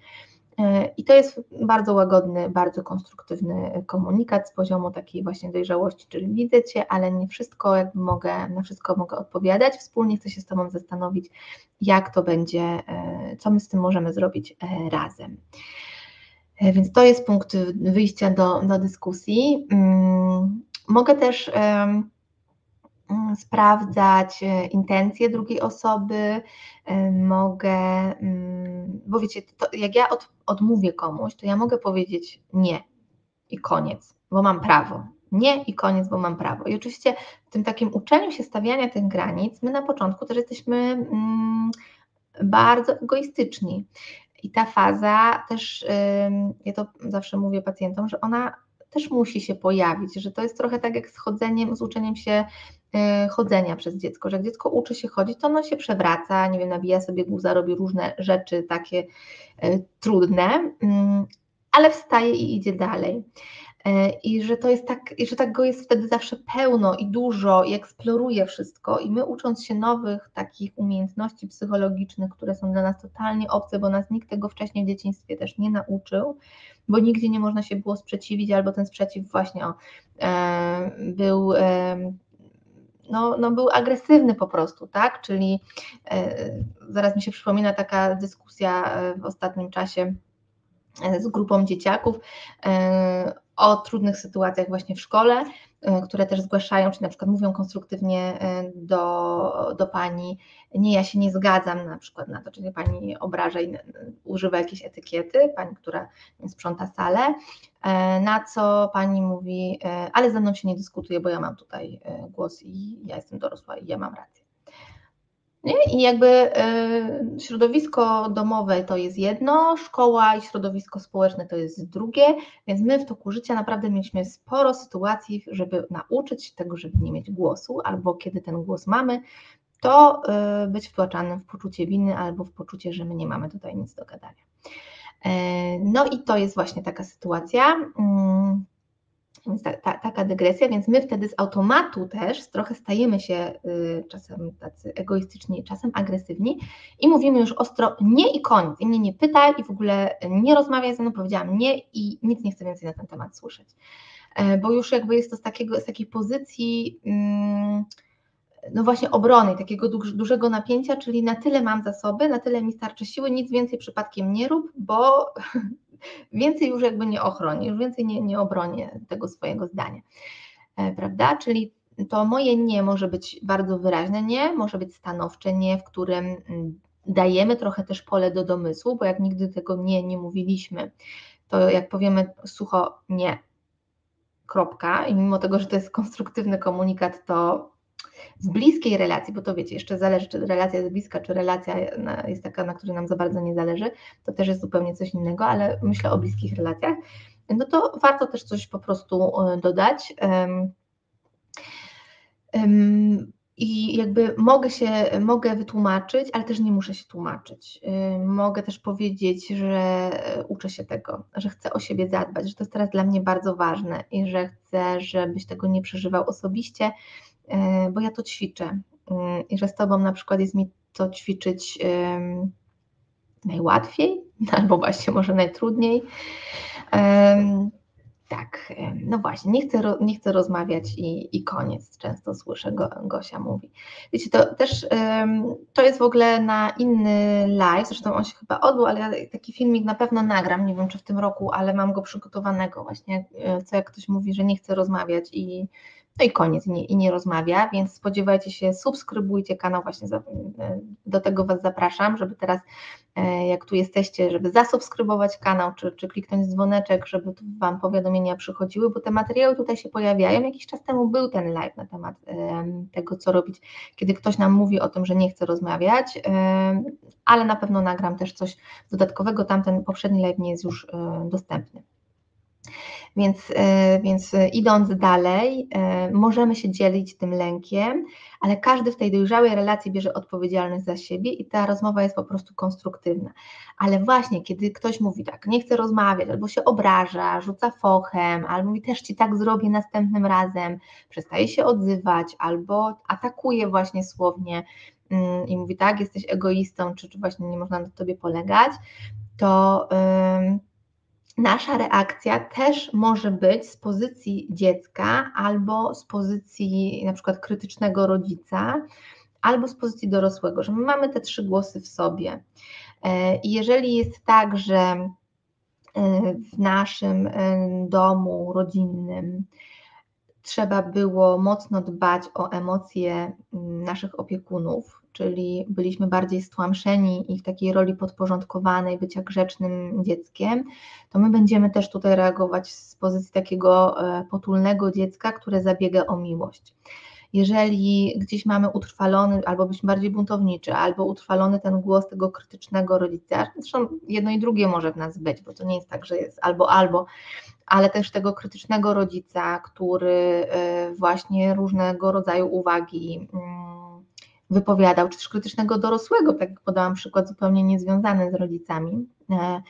E, I to jest bardzo łagodny, bardzo konstruktywny komunikat z poziomu takiej właśnie dojrzałości, czyli widzę Cię, ale nie wszystko jakby mogę, na wszystko mogę odpowiadać. Wspólnie chcę się z Tobą zastanowić, jak to będzie, e, co my z tym możemy zrobić e, razem. Więc to jest punkt wyjścia do, do dyskusji. Mm, mogę też sprawdzać e, intencje drugiej osoby, e, mogę, mm, bo wiecie, to jak ja od, odmówię komuś, to ja mogę powiedzieć nie i koniec, bo mam prawo. Nie i koniec, bo mam prawo. I oczywiście w tym takim uczeniu się stawiania tych granic, my na początku też jesteśmy mm, bardzo egoistyczni. I ta faza też, ja to zawsze mówię pacjentom, że ona też musi się pojawić, że to jest trochę tak jak z chodzeniem, z uczeniem się chodzenia przez dziecko, że jak dziecko uczy się chodzić, to ono się przewraca, nie wiem, nabija sobie guza, robi różne rzeczy takie e, trudne, mm, ale wstaje i idzie dalej. E, I że to jest tak, i że tak go jest wtedy zawsze pełno i dużo i eksploruje wszystko. I my ucząc się nowych takich umiejętności psychologicznych, które są dla nas totalnie obce, bo nas nikt tego wcześniej w dzieciństwie też nie nauczył, bo nigdzie nie można się było sprzeciwić, albo ten sprzeciw właśnie o, e, był. E, no, no był agresywny po prostu, tak? Czyli e, zaraz mi się przypomina taka dyskusja e, w ostatnim czasie e, z grupą dzieciaków o trudnych sytuacjach właśnie w szkole, które też zgłaszają, czy na przykład mówią konstruktywnie y, do, do pani, nie, ja się nie zgadzam na przykład na to, czyli pani obraża i używa jakiejś etykiety, pani, która sprząta salę, y, na co pani mówi, ale ze mną się nie dyskutuje, bo ja mam tutaj głos i ja jestem dorosła i ja mam rację. Nie? I jakby y, środowisko domowe to jest jedno, szkoła i środowisko społeczne to jest drugie, więc my w toku życia naprawdę mieliśmy sporo sytuacji, żeby nauczyć się tego, żeby nie mieć głosu, albo kiedy ten głos mamy, to y, być wtłaczanym w poczucie winy albo w poczucie, że my nie mamy tutaj nic do gadania. Y, no i to jest właśnie taka sytuacja. Więc ta, ta, taka dygresja, więc my wtedy z automatu też trochę stajemy się y, czasem tacy egoistyczni, czasem agresywni i mówimy już ostro nie i koniec. I mnie nie pytaj i w ogóle nie rozmawiaj ze mną, powiedziałam nie i nic nie chcę więcej na ten temat słyszeć. E, bo już jakby jest to z, takiego, z takiej pozycji. Mm, no właśnie obrony, takiego dużego napięcia, czyli na tyle mam zasoby, na tyle mi starczy siły, nic więcej przypadkiem nie rób, bo więcej już jakby nie ochroni, już więcej nie, nie obronię tego swojego zdania, e, prawda? Czyli to moje nie może być bardzo wyraźne nie, może być stanowcze nie, w którym mm, dajemy trochę też pole do domysłu, bo jak nigdy tego nie, nie mówiliśmy, to jak powiemy sucho nie, kropka, i mimo tego, że to jest konstruktywny komunikat, to w bliskiej relacji, bo to wiecie, jeszcze zależy, czy relacja jest bliska, czy relacja jest taka, na której nam za bardzo nie zależy, to też jest zupełnie coś innego, ale myślę o bliskich relacjach, no to warto też coś po prostu e, dodać. I jakby mogę się, mogę wytłumaczyć, ale też nie muszę się tłumaczyć. Mogę też powiedzieć, że uczę się tego, że chcę o siebie zadbać, że to jest teraz dla mnie bardzo ważne i że chcę, żebyś tego nie przeżywał osobiście, bo ja to ćwiczę. I że z Tobą na przykład jest mi to ćwiczyć najłatwiej, albo właśnie może najtrudniej. Tak, no właśnie, nie chcę, nie chcę rozmawiać i, i koniec, często słyszę, Go, Gosia mówi. Wiecie, to też to jest w ogóle na inny live, zresztą on się chyba odbył, ale ja taki filmik na pewno nagram, nie wiem czy w tym roku, ale mam go przygotowanego właśnie, e, co jak ktoś mówi, że nie chce rozmawiać i no i koniec, i nie, i nie rozmawia, więc spodziewajcie się, subskrybujcie kanał, właśnie za, do tego Was zapraszam, żeby teraz, e, jak tu jesteście, żeby zasubskrybować kanał, czy, czy kliknąć dzwoneczek, żeby Wam powiadomienia przychodziły, bo te materiały tutaj się pojawiają. Jakiś czas temu był ten live na temat tego, co robić, kiedy ktoś nam mówi o tym, że nie chce rozmawiać, ale na pewno nagram też coś dodatkowego, tamten poprzedni live nie jest już e, dostępny. Więc, e, więc idąc dalej, e, możemy się dzielić tym lękiem, ale każdy w tej dojrzałej relacji bierze odpowiedzialność za siebie i ta rozmowa jest po prostu konstruktywna. Ale właśnie, kiedy ktoś mówi tak, nie chce rozmawiać, albo się obraża, rzuca fochem, albo mówi też ci tak zrobię następnym razem, przestaje się odzywać, albo atakuje właśnie słownie mm, i mówi tak, jesteś egoistą, czy, czy właśnie nie można na tobie polegać, to. Yy, nasza reakcja też może być z pozycji dziecka albo z pozycji na przykład krytycznego rodzica, albo z pozycji dorosłego, że my mamy te trzy głosy w sobie. E, I jeżeli jest tak, że e, w naszym e, domu rodzinnym trzeba było mocno dbać o emocje naszych opiekunów, czyli byliśmy bardziej stłamszeni i w takiej roli podporządkowanej bycia grzecznym dzieckiem, to my będziemy też tutaj reagować z pozycji takiego e, potulnego dziecka, które zabiega o miłość. Jeżeli gdzieś mamy utrwalony, albo byśmy bardziej buntowniczy, albo utrwalony ten głos tego krytycznego rodzica, zresztą jedno i drugie może w nas być, bo to nie jest tak, że jest albo albo, ale też tego krytycznego rodzica, który e, właśnie różnego rodzaju uwagi mm, wypowiadał, czy też krytycznego dorosłego, tak jak podałam przykład zupełnie niezwiązany z rodzicami, e,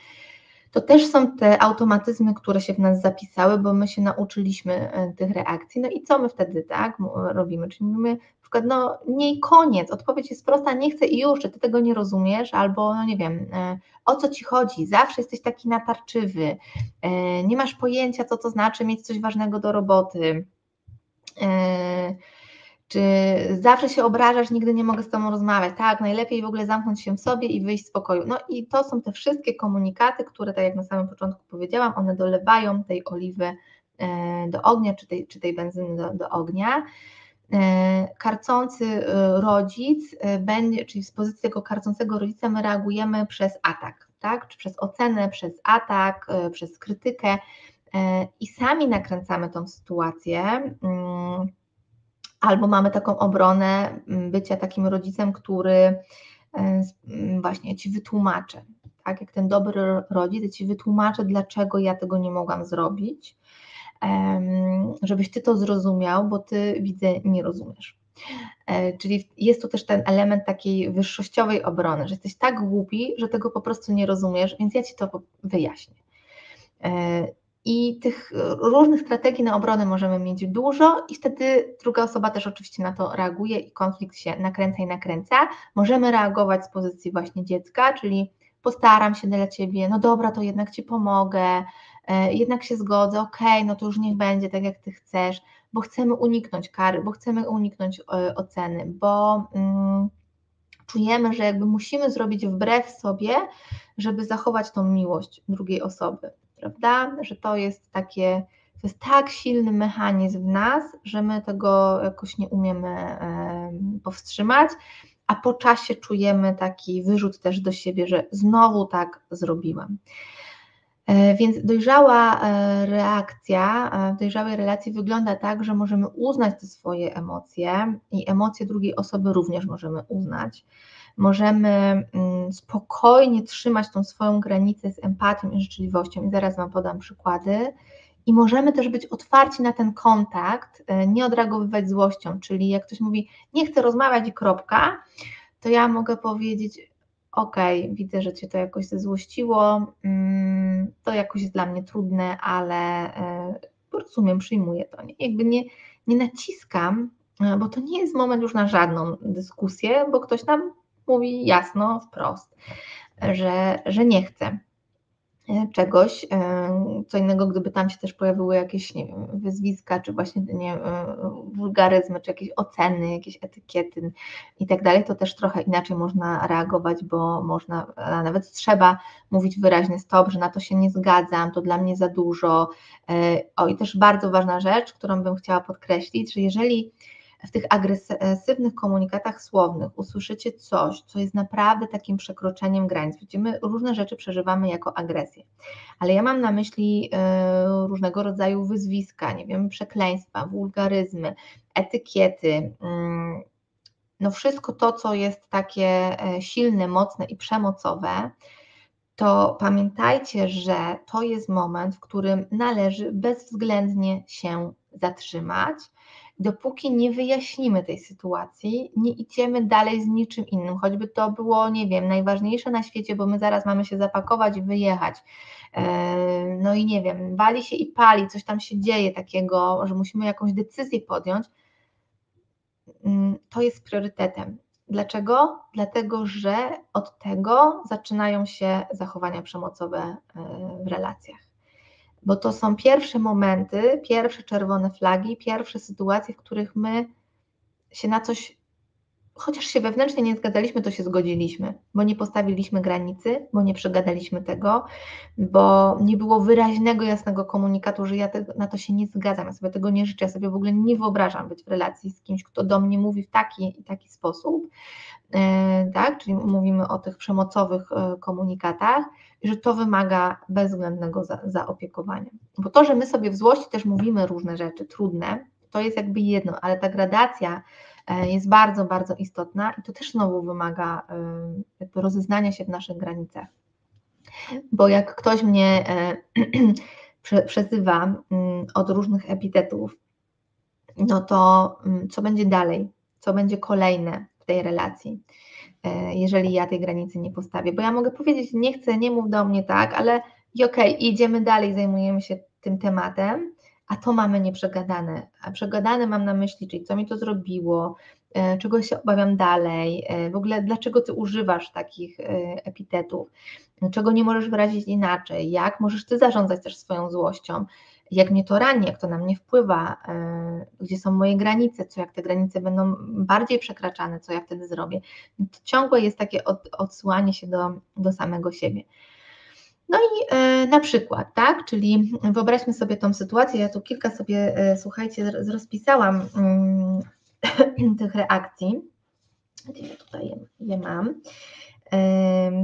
to też są te automatyzmy, które się w nas zapisały, bo my się nauczyliśmy e, tych reakcji. No i co my wtedy tak robimy? Czyli mówimy na przykład, no nie koniec, odpowiedź jest prosta, nie chcę i już, czy ty tego nie rozumiesz, albo no nie wiem, e, o co ci chodzi, zawsze jesteś taki natarczywy, nie masz pojęcia, co to znaczy mieć coś ważnego do roboty czy zawsze się obrażasz, nigdy nie mogę z Tobą rozmawiać, tak, najlepiej w ogóle zamknąć się w sobie i wyjść z pokoju. No i to są te wszystkie komunikaty, które, tak jak na samym początku powiedziałam, one dolewają tej oliwy e, do ognia, czy tej, czy tej benzyny do, do ognia. E, karcący e, rodzic będzie, czyli z pozycji tego karcącego rodzica my reagujemy przez atak, tak, czy przez ocenę, przez atak, przez krytykę i sami nakręcamy tą sytuację mm, albo mamy taką obronę mm, bycia takim rodzicem, który e, mm, właśnie ci wytłumaczy, tak, jak ten dobry rodzic, ci wytłumaczę, dlaczego ja tego nie mogłam zrobić, żebyś ty to zrozumiał, bo ty widzę, nie rozumiesz. E, czyli jest tu też ten element takiej wyższościowej obrony, że jesteś tak głupi, że tego po prostu nie rozumiesz, więc ja ci to wyjaśnię. I tych e, różnych strategii na obronę możemy mieć dużo, i wtedy druga osoba też oczywiście na to reaguje i konflikt się nakręca i nakręca. Możemy reagować z pozycji właśnie dziecka, czyli postaram się dla ciebie, no dobra, to jednak ci pomogę, e, jednak się zgodzę, okej, okay, no to już niech będzie tak, jak ty chcesz. bo chcemy uniknąć kary, bo chcemy uniknąć e, oceny, bo mm, czujemy, że jakby musimy zrobić wbrew sobie, żeby zachować tą miłość drugiej osoby, prawda? Że to jest takie, to jest tak silny mechanizm w nas, że my tego jakoś nie umiemy powstrzymać, a po czasie czujemy taki wyrzut też do siebie, że znowu tak zrobiłam. E, więc dojrzała e, reakcja, e, w dojrzałej relacji wygląda tak, że możemy uznać te swoje emocje i emocje drugiej osoby również możemy uznać. Możemy mm, spokojnie trzymać tą swoją granicę z empatią i życzliwością, i zaraz Wam podam przykłady. I możemy też być otwarci na ten kontakt, nie odreagowywać złością, czyli jak ktoś mówi, nie chcę rozmawiać kropka, to ja mogę powiedzieć, okay, widzę, że Cię to jakoś zezłościło, mm, to jakoś jest dla mnie trudne, ale e, rozumiem, przyjmuję to. Nie, jakby nie, nie naciskam, e, bo to nie jest moment już na żadną dyskusję, bo ktoś nam mówi jasno, wprost, że, że nie chce. E, czegoś. E, co innego, gdyby tam się też pojawiły jakieś nie wiem, wyzwiska, czy właśnie nie, e, wulgaryzmy, czy jakieś oceny, jakieś etykiety i tak dalej, to też trochę inaczej można reagować, bo można, a nawet trzeba mówić wyraźny stop, że na to się nie zgadzam, to dla mnie za dużo. O i też bardzo ważna rzecz, którą bym chciała podkreślić, że jeżeli w tych agresywnych komunikatach słownych usłyszycie coś, co jest naprawdę takim przekroczeniem granic. Wiecie, my różne rzeczy przeżywamy jako agresję, ale ja mam na myśli e, różnego rodzaju wyzwiska, nie wiem, przekleństwa, wulgaryzmy, etykiety, mm, no wszystko to, co jest takie e, silne, mocne i przemocowe, to pamiętajcie, że to jest moment, w którym należy bezwzględnie się zatrzymać dopóki nie wyjaśnimy tej sytuacji, nie idziemy dalej z niczym innym, choćby to było, nie wiem, najważniejsze na świecie, bo my zaraz mamy się zapakować i wyjechać. E, no i nie wiem, wali się i pali, coś tam się dzieje takiego, że musimy jakąś decyzję podjąć. Mm, to jest priorytetem. Dlaczego? Dlatego, że od tego zaczynają się zachowania przemocowe e, w relacjach bo to są pierwsze momenty, pierwsze czerwone flagi, pierwsze sytuacje, w których my się na coś, chociaż się wewnętrznie nie zgadzaliśmy, to się zgodziliśmy, bo nie postawiliśmy granicy, bo nie przegadaliśmy tego, bo nie było wyraźnego, jasnego komunikatu, że ja te, na to się nie zgadzam, ja sobie tego nie życzę, ja sobie w ogóle nie wyobrażam być w relacji z kimś, kto do mnie mówi w taki i taki sposób, e, tak, czyli mówimy o tych przemocowych e, komunikatach, że to wymaga bezwzględnego za, zaopiekowania. Bo to, że my sobie w złości też mówimy różne rzeczy trudne, to jest jakby jedno, ale ta gradacja e, jest bardzo, bardzo istotna i to też znowu wymaga e, jakby rozeznania się w naszych granicach. Bo jak ktoś mnie e, przezywa mm, od różnych epitetów, no to mm, co będzie dalej? Co będzie kolejne w tej relacji? E, jeżeli ja tej granicy nie postawię. Bo ja mogę powiedzieć, nie chcę, nie mów do mnie tak, ale i okej, okay, idziemy dalej, zajmujemy się tym tematem, a to mamy nieprzegadane. A przegadane mam na myśli, czyli co mi to zrobiło, e, czego się obawiam dalej, e, w ogóle dlaczego ty używasz takich epitetów, czego nie możesz wyrazić inaczej, jak możesz ty zarządzać też swoją złością, jak mnie to rani, jak to na mnie wpływa, e, gdzie są moje granice, co jak te granice będą bardziej przekraczane, co ja wtedy zrobię. To ciągłe jest takie od, odsyłanie się do, do samego siebie. No i e, na przykład, tak, czyli wyobraźmy sobie tą sytuację, ja tu kilka sobie, e, słuchajcie, rozpisałam mm, tych reakcji, tutaj je, je mam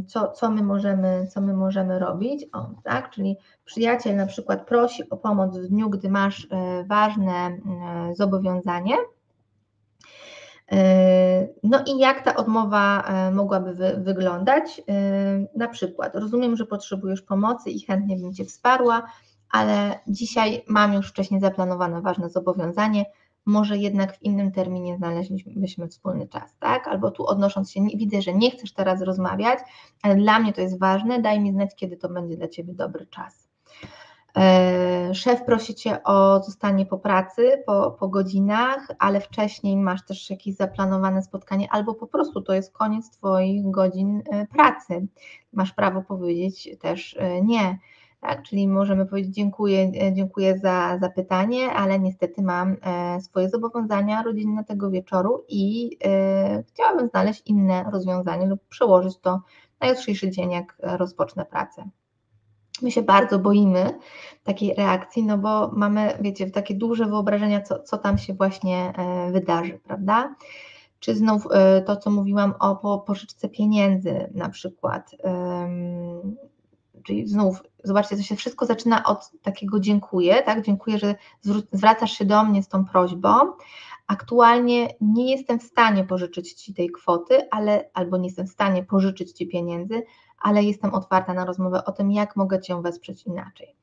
co, co, my możemy, co my możemy robić. O, tak? Czyli przyjaciel na przykład prosi o pomoc w dniu, gdy masz e, ważne e, zobowiązanie. E, no i jak ta odmowa mogłaby wy, wyglądać? Na przykład, rozumiem, że potrzebujesz pomocy i chętnie bym Cię wsparła, ale dzisiaj mam już wcześniej zaplanowane ważne zobowiązanie, może jednak w innym terminie znaleźlibyśmy wspólny czas, tak? Albo tu odnosząc się, widzę, że nie chcesz teraz rozmawiać, ale dla mnie to jest ważne, daj mi znać, kiedy to będzie dla Ciebie dobry czas. E, szef prosi Cię o zostanie po pracy, po, po godzinach, ale wcześniej masz też jakieś zaplanowane spotkanie, albo po prostu to jest koniec Twoich godzin e, pracy. Masz prawo powiedzieć też e, nie. Tak? Czyli możemy powiedzieć dziękuję, e, dziękuję za zapytanie, ale niestety mam e, swoje zobowiązania rodzinne tego wieczoru i e, chciałabym znaleźć inne rozwiązanie lub przełożyć to na jutrzejszy dzień, jak rozpocznę pracę. My się bardzo boimy takiej reakcji, no bo mamy, wiecie, takie duże wyobrażenia, co, co tam się właśnie wydarzy, prawda? Czy znów to, co mówiłam o pożyczce pieniędzy na przykład, Czyli znów, zobaczcie, to się wszystko zaczyna od takiego dziękuję, tak? Dziękuję, że zwracasz się do mnie z tą prośbą. Aktualnie nie jestem w stanie pożyczyć Ci tej kwoty, ale albo nie jestem w stanie pożyczyć Ci pieniędzy, ale jestem otwarta na rozmowę o tym, jak mogę Cię wesprzeć inaczej.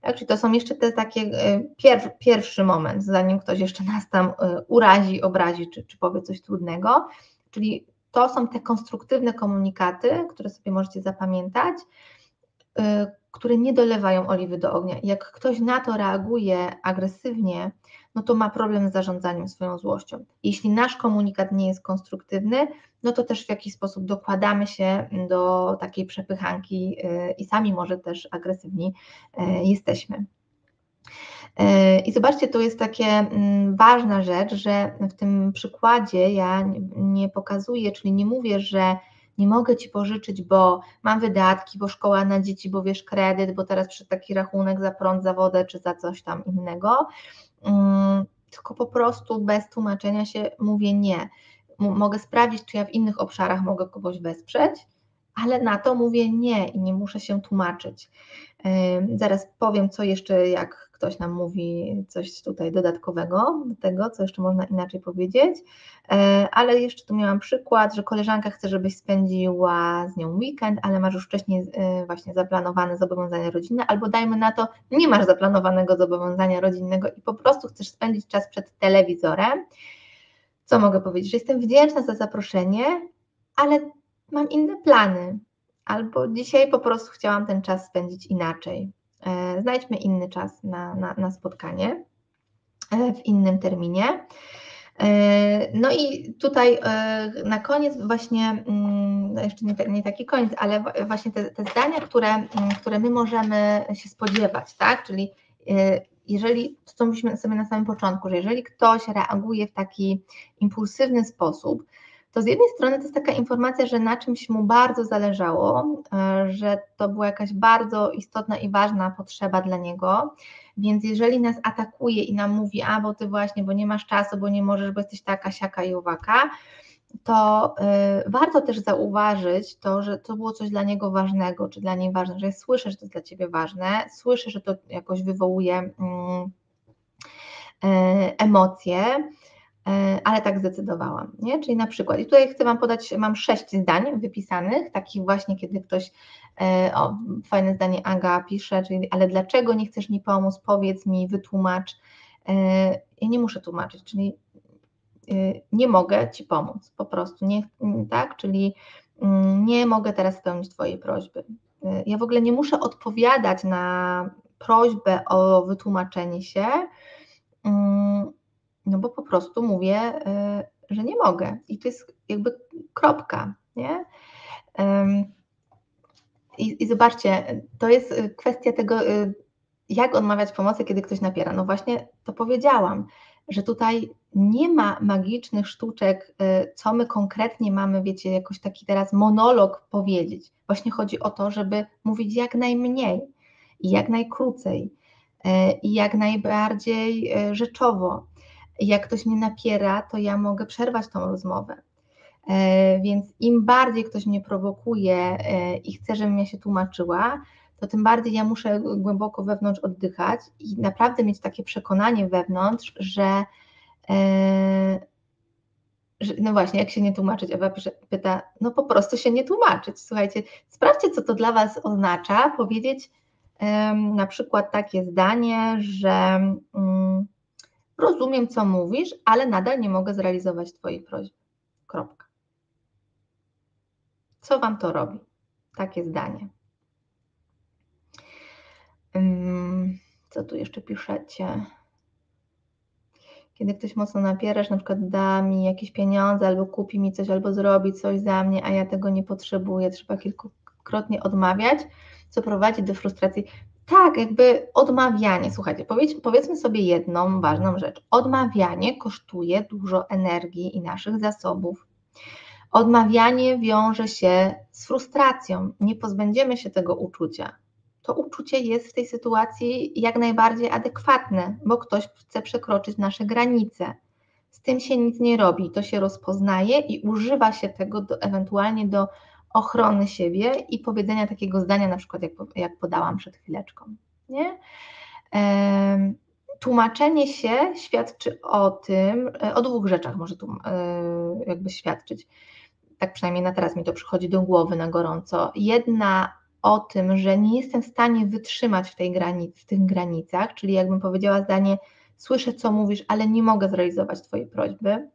Tak, czyli to są jeszcze te takie e, pier, pierwszy moment, zanim ktoś jeszcze nas tam e, urazi, obrazi, czy, czy powie coś trudnego, czyli to są te konstruktywne komunikaty, które sobie możecie zapamiętać, które nie dolewają oliwy do ognia. Jak ktoś na to reaguje agresywnie, no to ma problem z zarządzaniem swoją złością. Jeśli nasz komunikat nie jest konstruktywny, no to też w jakiś sposób dokładamy się do takiej przepychanki y, i sami może też agresywni y, jesteśmy. I zobaczcie, to jest takie mm, ważna rzecz, że w tym przykładzie ja nie pokazuję, czyli nie mówię, że nie mogę ci pożyczyć, bo mam wydatki, bo szkoła na dzieci, bo wiesz kredyt, bo teraz przy taki rachunek za prąd, za wodę czy za coś tam innego. Mm, tylko po prostu bez tłumaczenia się mówię nie. mogę sprawdzić, czy ja w innych obszarach mogę kogoś wesprzeć, ale na to mówię nie i nie muszę się tłumaczyć. Zaraz powiem, co jeszcze, jak ktoś nam mówi coś tutaj dodatkowego do tego, co jeszcze można inaczej powiedzieć, e, ale jeszcze tu miałam przykład, że koleżanka chce, żebyś spędziła z nią weekend, ale masz już wcześniej e, właśnie zaplanowane zobowiązania rodzinne, albo dajmy na to, nie masz zaplanowanego zobowiązania rodzinnego i po prostu chcesz spędzić czas przed telewizorem. Co mogę powiedzieć? Że jestem wdzięczna za zaproszenie, ale mam inne plany, albo dzisiaj po prostu chciałam ten czas spędzić inaczej. E, znajdźmy inny czas na, na, na spotkanie e, w innym terminie. E, no i tutaj na koniec właśnie, mm, no jeszcze nie, nie, taki koniec, ale właśnie te, te zdania, które, mm, które my możemy się spodziewać, tak? Czyli jeżeli, to co mówiliśmy sobie na samym początku, że jeżeli ktoś reaguje w taki impulsywny sposób, to z jednej strony to jest taka informacja, że na czymś mu bardzo zależało, e, że to była jakaś bardzo istotna i ważna potrzeba dla niego, więc jeżeli nas atakuje i nam mówi, a bo ty właśnie, bo nie masz czasu, bo nie możesz, bo jesteś taka, siaka i owaka, to y, warto też zauważyć to, że to było coś dla niego ważnego, czy dla niej ważne, że słyszę, że to jest dla ciebie ważne, słyszę, że to jakoś wywołuje y, y, emocje, ale tak zdecydowałam, nie? Czyli na przykład, i tutaj chcę Wam podać, mam sześć zdań wypisanych, takich właśnie, kiedy ktoś, e, o, fajne zdanie Aga pisze, czyli, ale dlaczego nie chcesz mi pomóc, powiedz mi, wytłumacz, e, ja nie muszę tłumaczyć, czyli nie mogę Ci pomóc, po prostu, nie, tak, czyli mm, nie mogę teraz spełnić Twojej prośby. Ja w ogóle nie muszę odpowiadać na prośbę o wytłumaczenie się, mm, no bo po prostu mówię, y, że nie mogę. I to jest jakby kropka, nie? I, I, zobaczcie, to jest y, kwestia tego, y, jak odmawiać pomocy, kiedy ktoś napiera. No właśnie to powiedziałam, że tutaj nie ma magicznych sztuczek, co my konkretnie mamy, wiecie, jakoś taki teraz monolog powiedzieć. Właśnie chodzi o to, żeby mówić jak najmniej i jak najkrócej i jak najbardziej rzeczowo jak ktoś mnie napiera, to ja mogę przerwać tą rozmowę. E, więc im bardziej ktoś mnie prowokuje e, i chce, żebym ja się tłumaczyła, to tym bardziej ja muszę głęboko wewnątrz oddychać i naprawdę mieć takie przekonanie wewnątrz, że, e, że no właśnie, jak się nie tłumaczyć, Ewa pyta, no po prostu się nie tłumaczyć. Słuchajcie, sprawdźcie, co to dla Was oznacza, powiedzieć na przykład takie zdanie, że mm, Rozumiem, co mówisz, ale nadal nie mogę zrealizować Twojej prośby. Kropka. Co Wam to robi? Takie zdanie. Co tu jeszcze piszecie? Kiedy ktoś mocno napierasz, na przykład da mi jakieś pieniądze, albo kupi mi coś, albo zrobi coś za mnie, a ja tego nie potrzebuję, trzeba kilkukrotnie odmawiać, co prowadzi do frustracji. Tak, jakby odmawianie. Słuchajcie, powiedz, powiedzmy sobie jedną ważną rzecz. Odmawianie kosztuje dużo energii i naszych zasobów. Odmawianie wiąże się z frustracją. Nie pozbędziemy się tego uczucia. To uczucie jest w tej sytuacji jak najbardziej adekwatne, bo ktoś chce przekroczyć nasze granice. Z tym się nic nie robi, to się rozpoznaje i używa się tego do, ewentualnie do ochrony siebie i powiedzenia takiego zdania, na przykład jak, jak podałam przed chwileczką. Nie? Tłumaczenie się świadczy o tym, e, o dwóch rzeczach może tu e, jakby świadczyć. Tak przynajmniej na teraz mi to przychodzi do głowy na gorąco. Jedna o tym, że nie jestem w stanie wytrzymać w, tej granic, w tych granicach, czyli jakbym powiedziała zdanie, słyszę co mówisz, ale nie mogę zrealizować Twojej prośby,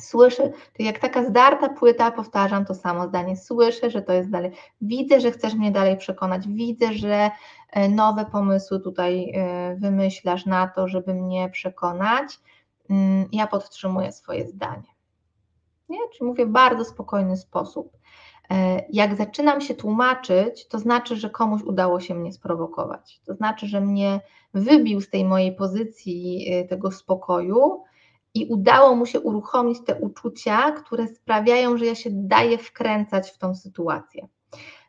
Słyszę, to jak taka zdarta płyta, powtarzam to samo zdanie. Słyszę, że to jest dalej. Widzę, że chcesz mnie dalej przekonać. Widzę, że e, nowe pomysły tutaj e, wymyślasz na to, żeby mnie przekonać. Mm, ja podtrzymuję swoje zdanie. Nie? Czyli mówię w bardzo spokojny sposób. E, jak zaczynam się tłumaczyć, to znaczy, że komuś udało się mnie sprowokować. To znaczy, że mnie wybił z tej mojej pozycji tego spokoju i udało mu się uruchomić te uczucia, które sprawiają, że ja się daję wkręcać w tą sytuację.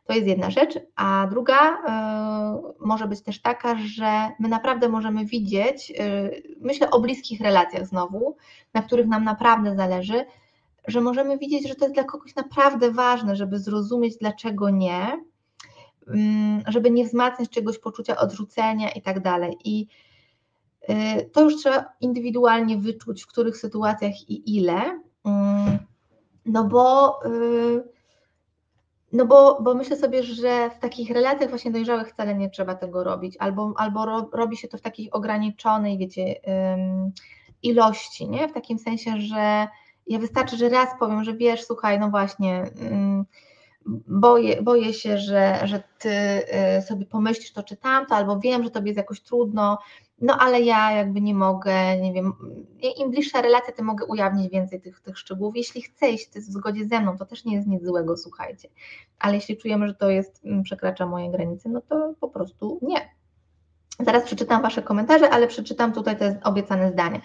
To jest jedna rzecz, a druga y, może być też taka, że my naprawdę możemy widzieć, y, myślę o bliskich relacjach znowu, na których nam naprawdę zależy, że możemy widzieć, że to jest dla kogoś naprawdę ważne, żeby zrozumieć, dlaczego nie, y, żeby nie wzmacniać czegoś poczucia odrzucenia i tak dalej. I to już trzeba indywidualnie wyczuć, w których sytuacjach i ile. Mm, no bo, y, no bo, bo myślę sobie, że w takich relacjach właśnie dojrzałych wcale nie trzeba tego robić, albo, albo robi się to w takiej ograniczonej, wiecie, ilości, nie? W takim sensie, że ja wystarczy, że raz powiem, że wiesz, słuchaj, no właśnie, boję, boję się, że, że ty y, sobie pomyślisz to czy tamto, albo wiem, że tobie jest jakoś trudno, no ale ja jakby nie mogę, nie wiem, im bliższa relacja, tym mogę ujawnić więcej tych, tych szczegółów. Jeśli chce iść w zgodzie ze mną, to też nie jest nic złego, słuchajcie. Ale jeśli czujemy, że to jest, mm, przekracza moje granice, no to po prostu nie. Zaraz przeczytam Wasze komentarze, ale przeczytam tutaj te obiecane zdanie.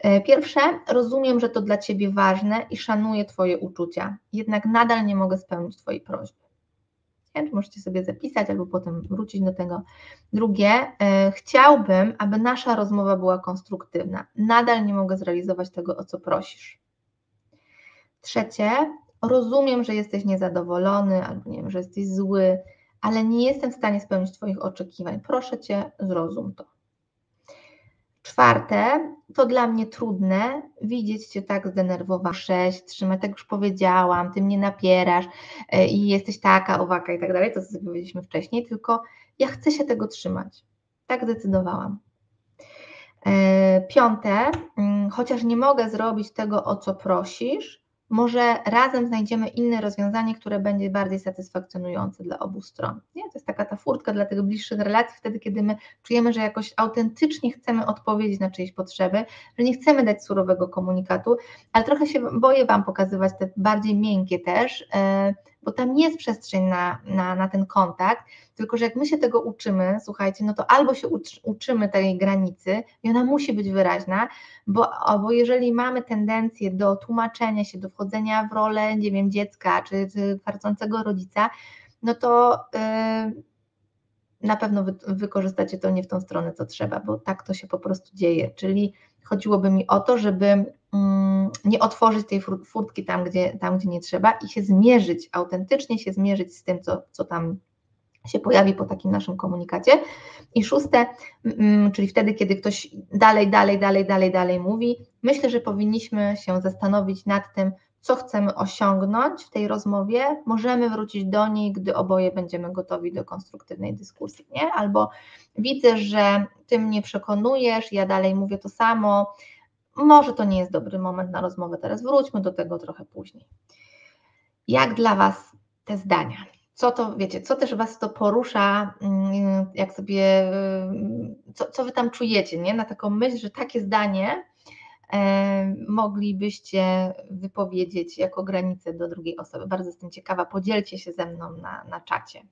E, pierwsze, rozumiem, że to dla Ciebie ważne i szanuję Twoje uczucia, jednak nadal nie mogę spełnić Twojej prośby możecie sobie zapisać albo potem wrócić do tego. Drugie, e, chciałbym, aby nasza rozmowa była konstruktywna. Nadal nie mogę zrealizować tego, o co prosisz. Trzecie, rozumiem, że jesteś niezadowolony albo nie wiem, że jesteś zły, ale nie jestem w stanie spełnić Twoich oczekiwań. Proszę Cię, zrozum to. Czwarte, to dla mnie trudne widzieć Cię tak zdenerwowana. Sześć, trzymaj, tak już powiedziałam, Ty mnie napierasz e, i jesteś taka, owaka i tak dalej, to co powiedzieliśmy wcześniej, tylko ja chcę się tego trzymać. Tak zdecydowałam. E, piąte, mm, chociaż nie mogę zrobić tego, o co prosisz, może razem znajdziemy inne rozwiązanie, które będzie bardziej satysfakcjonujące dla obu stron. Nie? To jest taka ta furtka dla tych bliższych relacji, wtedy, kiedy my czujemy, że jakoś autentycznie chcemy odpowiedzieć na czyjeś potrzeby, że nie chcemy dać surowego komunikatu, ale trochę się boję Wam pokazywać te bardziej miękkie też, e, bo tam jest przestrzeń na, na, na ten kontakt, tylko że jak my się tego uczymy, słuchajcie, no to albo się uczymy tej granicy i ona musi być wyraźna, bo, bo jeżeli mamy tendencję do tłumaczenia się, do wchodzenia w rolę, nie wiem, dziecka czy, czy rodzica, no to yy, na pewno wy, wykorzystacie to nie w tą stronę, co trzeba, bo tak to się po prostu dzieje. Czyli chodziłoby mi o to, żeby nie otworzyć tej furtki tam gdzie, tam, gdzie nie trzeba i się zmierzyć, autentycznie się zmierzyć z tym, co, co tam się pojawi po takim naszym komunikacie. I szóste, mm, czyli wtedy, kiedy ktoś dalej, dalej, dalej, dalej, dalej mówi, myślę, że powinniśmy się zastanowić nad tym, co chcemy osiągnąć w tej rozmowie. Możemy wrócić do niej, gdy oboje będziemy gotowi do konstruktywnej dyskusji, nie? Albo widzę, że ty mnie przekonujesz, ja dalej mówię to samo. Może to nie jest dobry moment na rozmowę teraz, wróćmy do tego trochę później. Jak dla Was te zdania? co to, wiecie, co też Was to porusza, mm, jak sobie, y, co, co Wy tam czujecie, nie? Na taką myśl, że takie zdanie e, moglibyście wypowiedzieć jako granicę do drugiej osoby. Bardzo jestem ciekawa, podzielcie się ze mną na, na czacie.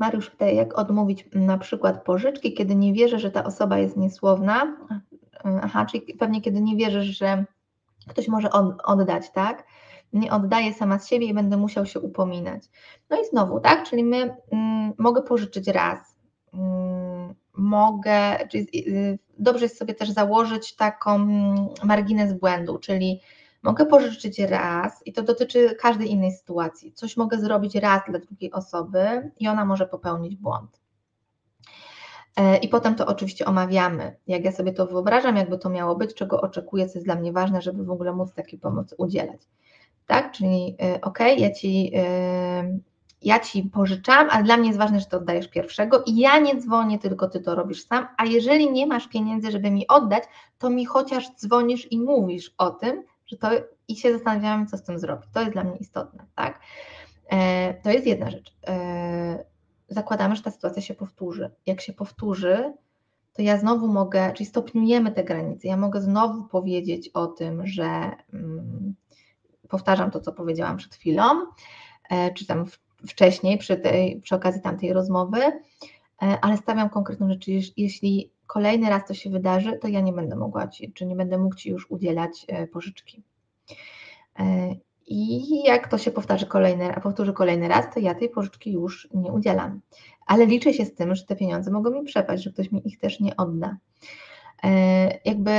Mariusz pyta, jak odmówić na przykład pożyczki, kiedy nie wierzę, że ta osoba jest niesłowna. Aha, czyli pewnie kiedy nie wierzysz, że ktoś może oddać, tak? Nie oddaję sama z siebie i będę musiał się upominać. No i znowu, tak? Czyli my mm, mogę pożyczyć raz. Mm, mogę, czyli y, dobrze jest sobie też założyć taką mm, margines błędu, czyli mogę pożyczyć raz i to dotyczy każdej innej sytuacji. Coś mogę zrobić raz dla drugiej osoby i ona może popełnić błąd. E, I potem to oczywiście omawiamy, jak ja sobie to wyobrażam, jakby to miało być, czego oczekuję, co jest dla mnie ważne, żeby w ogóle móc takiej pomocy udzielać. Tak, czyli e, ok, ja ci, e, ja ci pożyczam, ale dla mnie jest ważne, że to oddajesz pierwszego i ja nie dzwonię, tylko ty to robisz sam, a jeżeli nie masz pieniędzy, żeby mi oddać, to mi chociaż dzwonisz i mówisz o tym, że to i się zastanawiamy, co z tym zrobić. To jest dla mnie istotne, tak? To jest jedna rzecz zakładamy, że ta sytuacja się powtórzy. Jak się powtórzy, to ja znowu mogę, czyli stopniujemy te granice, ja mogę znowu powiedzieć o tym, że mm, powtarzam to, co powiedziałam przed chwilą, e, czy tam wcześniej, przy, tej, przy okazji tamtej rozmowy, e, ale stawiam konkretną rzecz, jeśli kolejny raz to się wydarzy, to ja nie będę mogła Ci, czy nie będę mógł Ci już udzielać e, pożyczki. I jak to się powtórzy kolejny, powtórzy kolejny raz, to ja tej pożyczki już nie udzielam. Ale liczę się z tym, że te pieniądze mogą mi przepaść, że ktoś mi ich też nie odda. E, jakby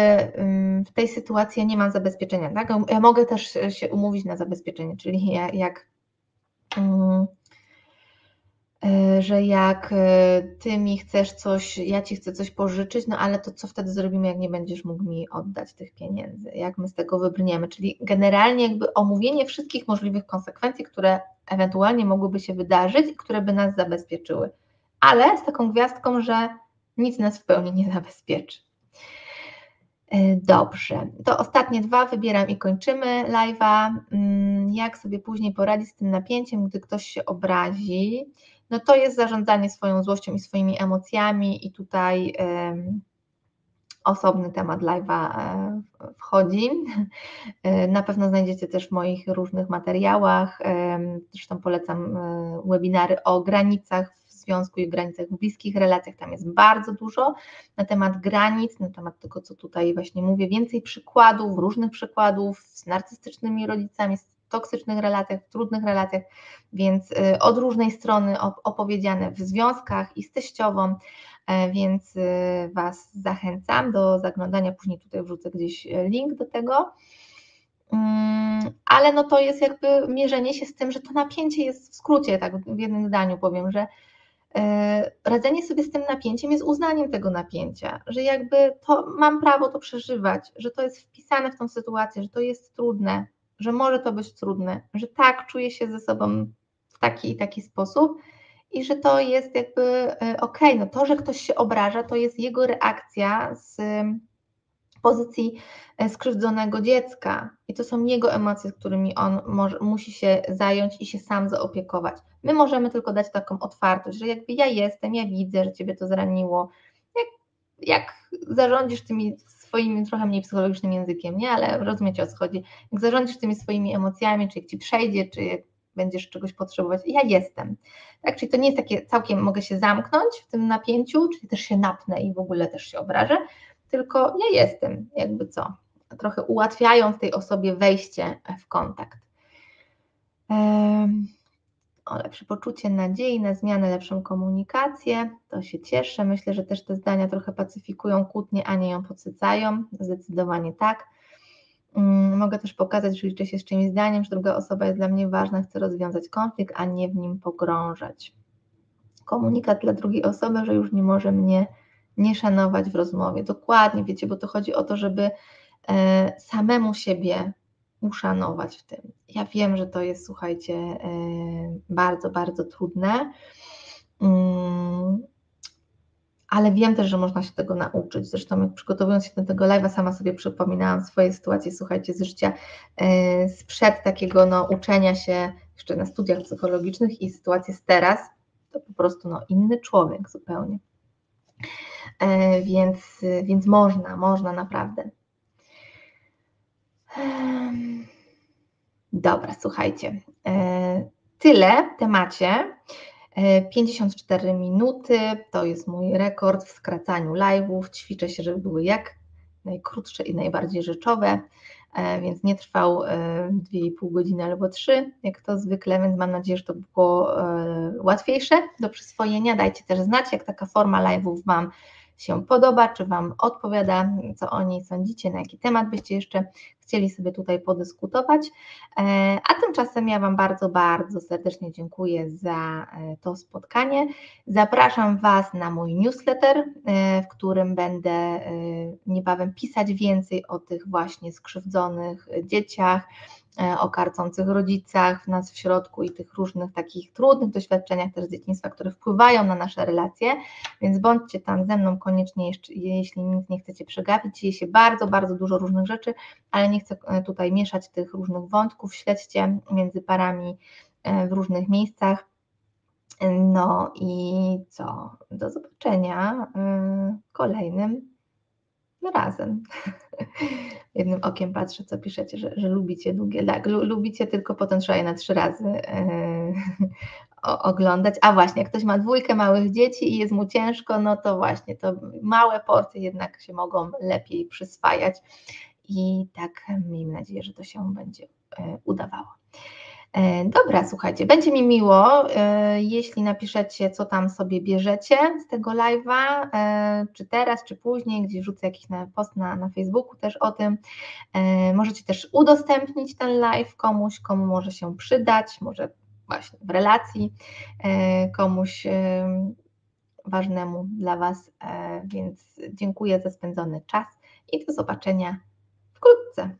w tej sytuacji ja nie mam zabezpieczenia, tak? Ja mogę też się umówić na zabezpieczenie, czyli jak E, że jak e, ty mi chcesz coś, ja ci chcę coś pożyczyć, no ale to co wtedy zrobimy, jak nie będziesz mógł mi oddać tych pieniędzy? Jak my z tego wybrniemy? Czyli generalnie jakby omówienie wszystkich możliwych konsekwencji, które ewentualnie mogłyby się wydarzyć które by nas zabezpieczyły. Ale z taką gwiazdką, że nic nas w pełni nie zabezpieczy. E, dobrze, to ostatnie dwa wybieram i kończymy live'a. Mm, jak sobie później poradzić z tym napięciem, gdy ktoś się obrazi? No to jest zarządzanie swoją złością i swoimi emocjami i tutaj osobny temat live'a e, wchodzi. E, na pewno znajdziecie też w moich różnych materiałach, zresztą polecam e, webinary o granicach w związku i granicach w bliskich relacjach, tam jest bardzo dużo na temat granic, na temat tego, co tutaj właśnie mówię, więcej przykładów, różnych przykładów z narcystycznymi rodzicami, z toksycznych relacjach, w trudnych relacjach, więc y, od różnej strony opowiedziane w związkach i z teściową, e, więc y, Was zachęcam do zaglądania, później tutaj wrzucę gdzieś e, link do tego. Mm, ale no to jest jakby mierzenie się z tym, że to napięcie jest w skrócie, tak w jednym zdaniu powiem, że e, radzenie sobie z tym napięciem jest uznaniem tego napięcia, że jakby to mam prawo to przeżywać, że to jest wpisane w tą sytuację, że to jest trudne, że może to być trudne, że tak, czuję się ze sobą w taki i taki sposób i że to jest jakby e, ok, no to, że ktoś się obraża, to jest jego reakcja z pozycji e, skrzywdzonego dziecka i to są jego emocje, którymi on może, musi się zająć i się sam zaopiekować. My możemy tylko dać taką otwartość, że jakby ja jestem, ja widzę, że ciebie to zraniło, jak, jak zarządzisz tymi swoim trochę mniej psychologicznym językiem, nie? Ale rozumiecie o co chodzi. Jak zarządzisz tymi swoimi emocjami, czy jak ci przejdzie, czy jak będziesz czegoś potrzebować, ja jestem. Tak? Czyli to nie jest takie całkiem mogę się zamknąć w tym napięciu, czyli też się napnę i w ogóle też się obrażę, tylko ja jestem, jakby co. Trochę ułatwiając tej osobie wejście w kontakt. Um, o lepsze poczucie nadziei na zmianę, lepszą komunikację, to się cieszę. Myślę, że też te zdania trochę pacyfikują kłótnię, a nie ją podsycają. Zdecydowanie tak. Mm, mogę też pokazać, że liczę się z czymś zdaniem, że druga osoba jest dla mnie ważna, chcę rozwiązać konflikt, a nie w nim pogrążać. Komunikat dla drugiej osoby, że już nie może mnie nie szanować w rozmowie. Dokładnie, wiecie, bo to chodzi o to, żeby e, samemu siebie uszanować w tym. Ja wiem, że to jest, słuchajcie, e, bardzo, bardzo trudne, mm, ale wiem też, że można się tego nauczyć. Zresztą, jak przygotowując się do tego live'a, sama sobie przypominałam swoje sytuacje, słuchajcie, z życia e, sprzed takiego no, uczenia się jeszcze na studiach psychologicznych i sytuacje z teraz, to po prostu no, inny człowiek zupełnie. E, więc, więc można, można naprawdę. Dobra, słuchajcie. E, tyle w temacie. 54 minuty to jest mój rekord w skracaniu live'ów. Ćwiczę się, żeby były jak najkrótsze i najbardziej rzeczowe. E, więc nie trwał 2,5 e, godziny albo 3, jak to zwykle, więc mam nadzieję, że to było e, łatwiejsze do przyswojenia. Dajcie też znać, jak taka forma live'ów Wam się podoba, czy Wam odpowiada, co o niej sądzicie, na jaki temat byście jeszcze chcieli sobie tutaj podyskutować. E, a tymczasem ja Wam bardzo, bardzo serdecznie dziękuję za e, to spotkanie. Zapraszam Was na mój newsletter, e, w którym będę niebawem pisać więcej o tych właśnie skrzywdzonych dzieciach, o karcących rodzicach w nas w środku i tych różnych takich trudnych doświadczeniach też z dzieciństwa, które wpływają na nasze relacje, więc bądźcie tam ze mną koniecznie, jeśli nic nie chcecie przegapić, dzieje się bardzo, bardzo dużo różnych rzeczy, ale nie chcę e, tutaj mieszać tych różnych wątków, śledźcie między parami e, w różnych miejscach. No i co? Do zobaczenia w kolejnym razem. Jednym okiem patrzę, co piszecie, że, że lubicie długie, tak, lubicie, tylko potem trzeba je na trzy razy yy, oglądać. A właśnie, jak ktoś ma dwójkę małych dzieci i jest mu ciężko, no to właśnie, to małe porcje jednak się mogą lepiej przyswajać i tak miejmy nadzieję, że to się będzie yy, udawało. E, dobra, słuchajcie, będzie mi miło, e, jeśli napiszecie, co tam sobie bierzecie z tego live'a, e, czy teraz, czy później, gdzie wrzucę jakiś post na, na Facebooku też o tym. Możecie też udostępnić ten live komuś, komu może się przydać, może właśnie w relacji komuś ważnemu dla Was, więc dziękuję za spędzony czas i do zobaczenia wkrótce.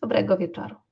Dobrego wieczoru.